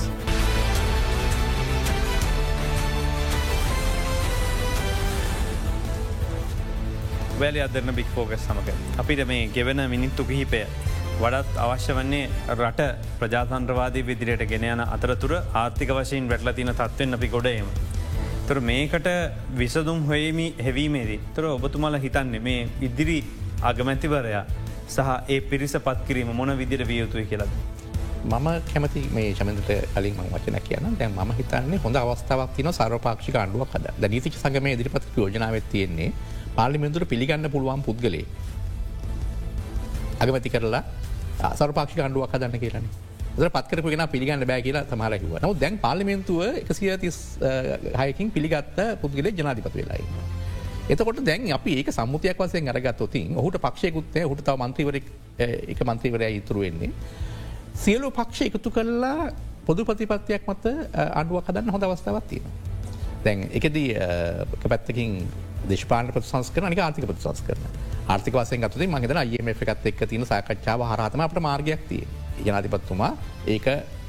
වැලි අදරන බික්‍ෆෝගස් සමඟ අපිට මේ ගෙවන මිනිත්තු කිහිපය වඩත් අවශ්‍ය වන්නේ රට ප්‍රජාතන්ත්‍රවාදී විදිරයට ගෙන යන අතරතුර ආර්ථික වශයෙන් වැටලතින තත්වෙන් අපි ගොඩයම. තුර මේකට විසදුම් හොයමි හැවීමේදී තොර ඔබතුමල හිතන්නේ මේ ඉදිරි අගමැතිවරයා සහ ඒ පිරිස පත් කිරීම මොන විදිර වියයුතුය කියලද. මම කැමති මේ චමතට කලින් ම වචන කියන්න දැන් ම හිතන්නේ හොඳ අවස්ථාවක් තින සර්පාක්ෂි අන්ඩුවක් හද නීතිච සගම දිරිපත් යෝජනාවත් තියෙන්නේ පාලිමිදුර පිළිගන්න පුළුවන් පුද්ගලේ අගමති කරලා සර්පාක්ෂි අන්ඩුවක් හදන්න කියරන්නේ පත්කරපුගෙන පිළිගන්න බෑ කියලා තමරකිව නව දැන් පාලිමෙන්තුව එකසිය තිස් හයකින් පිළිගත්ත පුද්ගල ජනාධිපත වෙලායි. එතකොට දැන් අපි ඒක සම්මුතියක් වසයෙන් අරගත්තොතින් ඔහුට පක්ෂයකුත්තේ හුට තව මන්ත්‍රීවර එක මන්ත්‍රීවරය ඉතුරු වෙන්නේ. සියලු පක්ෂ එකතු කරලා පොදු ප්‍රතිපත්තියක් මත අඩුවක් හදන්න හොඳ අවස්ථාවත් තියෙන. දැන් එකදී පැත්තකින් දේශපාන ප්‍රසංස් කරන නික ආතික ප්‍රසංස් කරන ආර්ථික වසය ගතුති මහිතන අයම එකත් එක් තින සාකච්ඡාව හරතම අප මාර්ගයක් තිය ජනාතිපත්තුමා ඒක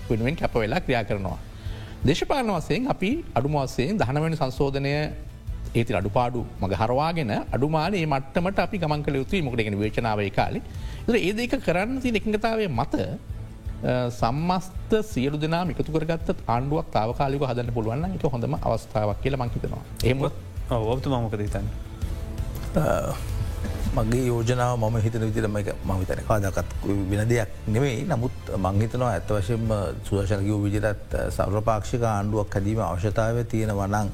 වෙනුවෙන් කැප වෙලා ක්‍රියා කරනවා. දේශපාලන වසයෙන් අපි අඩුමවසයෙන් දහනවැනි සංශෝධනය ඒති අඩුපාඩු මග හරවාගෙන අඩුමානේ මට්ටමට අපි ගමන් කළ යුතුයි. මොකටගෙන වේචනාවය කාලි. ඒ දෙක කරන්න ති එකඟතාවය මත සම්මස්ත සියලු දෙනා මිකතු කරගත් ආණ්ඩුවක් තාවකාලික හදන්න පුළුවන්න එක හොඳම අවස්ථාවක් කියල මංහිතනවා එම ඔබතු මමකද තන්න මගේ යෝජනාව මම හිතන විදිරම එක මහිතන කාදකත් වෙන දෙයක් නෙවෙයි නමුත් මංහිතනවා ඇත්ත වශයෙන්ම සුවශනකව විජරත් සර්වපාක්ෂික ආණ්ඩුවක් හැදීම අවශ්‍යතාව තියෙන වනං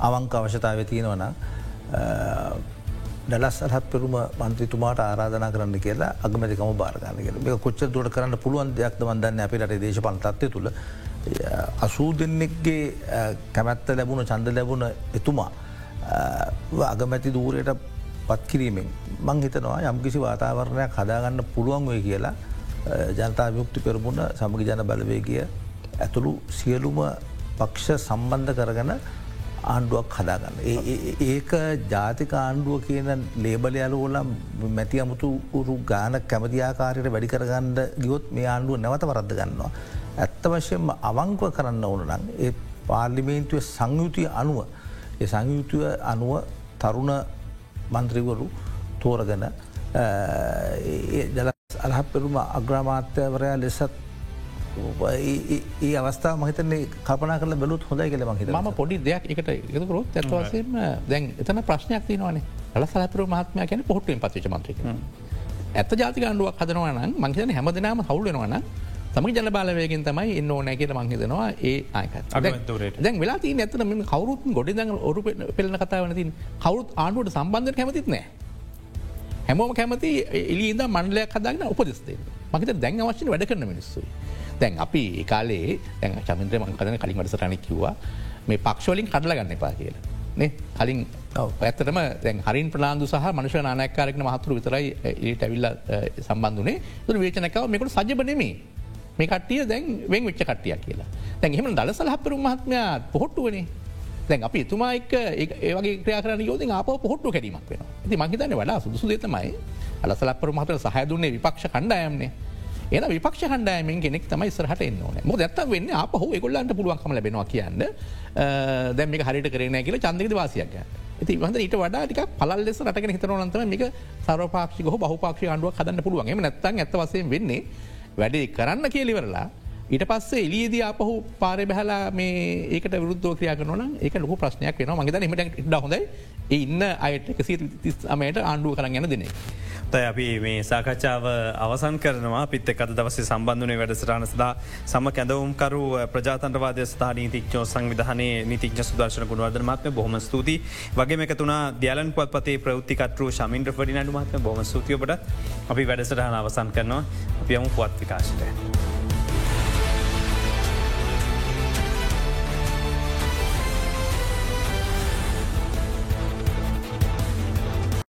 අවංක අවශ්‍යතාව තියෙනවන ඩලස් අහත් පෙරුම මන්ත්‍රතුමාට ආරාධනා කරන්න කියලා අගමතිකම භාරගන්න කියල. මේ කොච්ච දුවට කරන්න පුළුවන් දෙයක් වන්දන්න අපිට දේශපන් තත්වය තුළ අසූ දෙන්නෙක්ගේ කැමැත්ත ලැබුණ චන්ද ලැබුණ එතුමා අගමැති දූරයට පත්කිරීමෙන් මං හිතනවා යම්කිසි වාතාවරණයක් හදාගන්න පුළුවන් වේ කියලා ජනතා යුක්ති පෙරමුණ සමග ජන බලවේගිය ඇතුළු සියලුම පක්ෂ සම්බන්ධ කරගන ආණ්ඩුවක් හදාගන්න. ඒක ජාතික ආණ්ඩුව කියන ලේබලයාල ෝලම් මැති අමුතු උරු ගාන කැමතිආකාරයට වැඩි කරගන්න ගියොත් මේ ආණ්ඩුව නැවත වරද්ද ගන්නවා. ඇත්ත වශයෙන්ම අවංකව කරන්න ඕන නම් ඒ පාර්ලිමේන්තුව සංයුතිය අනුව ඒ සංයුතුව අනුව තරුණ මන්ත්‍රීවරු තෝරගන ජල අලහත් පෙරුම අග්‍රාමාත්‍යවරයා ලෙසත් ඒ අවස්ථා මහිතන්නේ කපනා කල බැලුත් හොඳයි කියල මහිත ම පොඩි දෙයක් එකට එකකරොත් ඇත්වසේම දැන් එතන ප්‍රශ්නයක් තිනවන අල සලපර මහත්මය කියන පොට්ටුවෙන් පතිච මන්ත්‍රික ඇත ජාතික අන්ඩුවක් හදනවන මංහිතන හැමදනාම හවුලෙනවන තම ජන බලවයගෙන් තමයි එන්න ඕනෑ කියල මංහිතනවා ඒ ආයක දැන් වෙලා ඇතන මෙම කවරුත් ගොඩි දඟ ඔරු පෙලන කතාවන තින් කවරුත් ආණුවට සම්බන්ධ කැමතිත් නෑ හැමෝම කැමති එලින්ද මණ්ඩලයක් හදන්න උපදෙස්දේ මහිත දැන් අවශ්‍ය වැඩ කරන මිනිස්සුයි. දැන් අපි කාලේ දැන් චමින්ද්‍ර මංකදන කලින් වටසටන කිව්වා මේ පක්ෂෝලින් කඩල ගන්න එපා කියලා. කලින් ඇත්තටම දැන් හරින් ප්‍රලාන්දු සහ මනුෂ නායකාරක්න මහතුරු විතරයි ඒට ඇවිල්ල සම්බන්ධනේ තුර වේචනකාව මේකට සජබනෙමේ මේ කටිය දැන් වෙන් වෙච්ච කටිය කියලා. දැන් එහම දල සලහපරු මහත්මයා පොහොට්ටුවනේ දැන් අපි එතුමායික ඒවගේ ක්‍රයාරන යෝද ආප පොහොට්ටු කැරීමක් වෙන ති මහිතන වඩා සුදුසු දෙතමයි අලසලපරු මහත සහදුන්නේ විපක්ෂ කණ්ඩායම්න්නේ එන විපක්ෂ හන්ඩායමෙන් ගෙනෙක් තමයි සරහට එන්න ම දත්ත වෙන්න අපහ එකොල්ලන්ට පුළුවන්කම ලැබෙනවා කියන්න. දැම හරිට කරන කියල චන්දක වාසියක් ඇති වහද ඊට වඩාටික පල ලෙස රටගෙන හිතරනන්තම මේක සරපාක්ෂි හෝ බහපාක්ෂ අන්ඩුව හදන්න පුළුවන්. නැත්තන් ඇතවසයෙන් වෙන්නේ වැඩේ කරන්න කියලිවරලා ඊට පස්සේ එලියද අපහු පාරය බැහලා මේ ඒකට විරුද්ධ ක්‍රියා කරන ඒක ලොක ප්‍රශ්නයක් වෙන මගේද මට ඉඩ හොඳයි. ඉන්න අයට එකසි තිස් අමයට ආණ්ඩුව කරන්න යන දෙනේ. තයි අපි මේ සාකච්ඡාව අවසන් කරනවා. පිත්ත අද දවස සම්බන්ධනය වැඩසටාන සදා සම කැදවුම්කරු ප්‍රජාතන්ටවාද ස්ථා නීතික්ඥෝ සංවිධානය නිතිඥ සුදර්ශන ගුණවර්ධමත්ම බොහම ස්තුති වගේ එකතුන දයාලන් පත් පතේ ප්‍රෘත්තිකටරු ශමින්ද්‍ර පඩි නඩුමත්ම බොම ස්තුතියෝට අපි වැඩසටහන අවසන් කරනවා. අපි යමු පුවත් විකාශයට.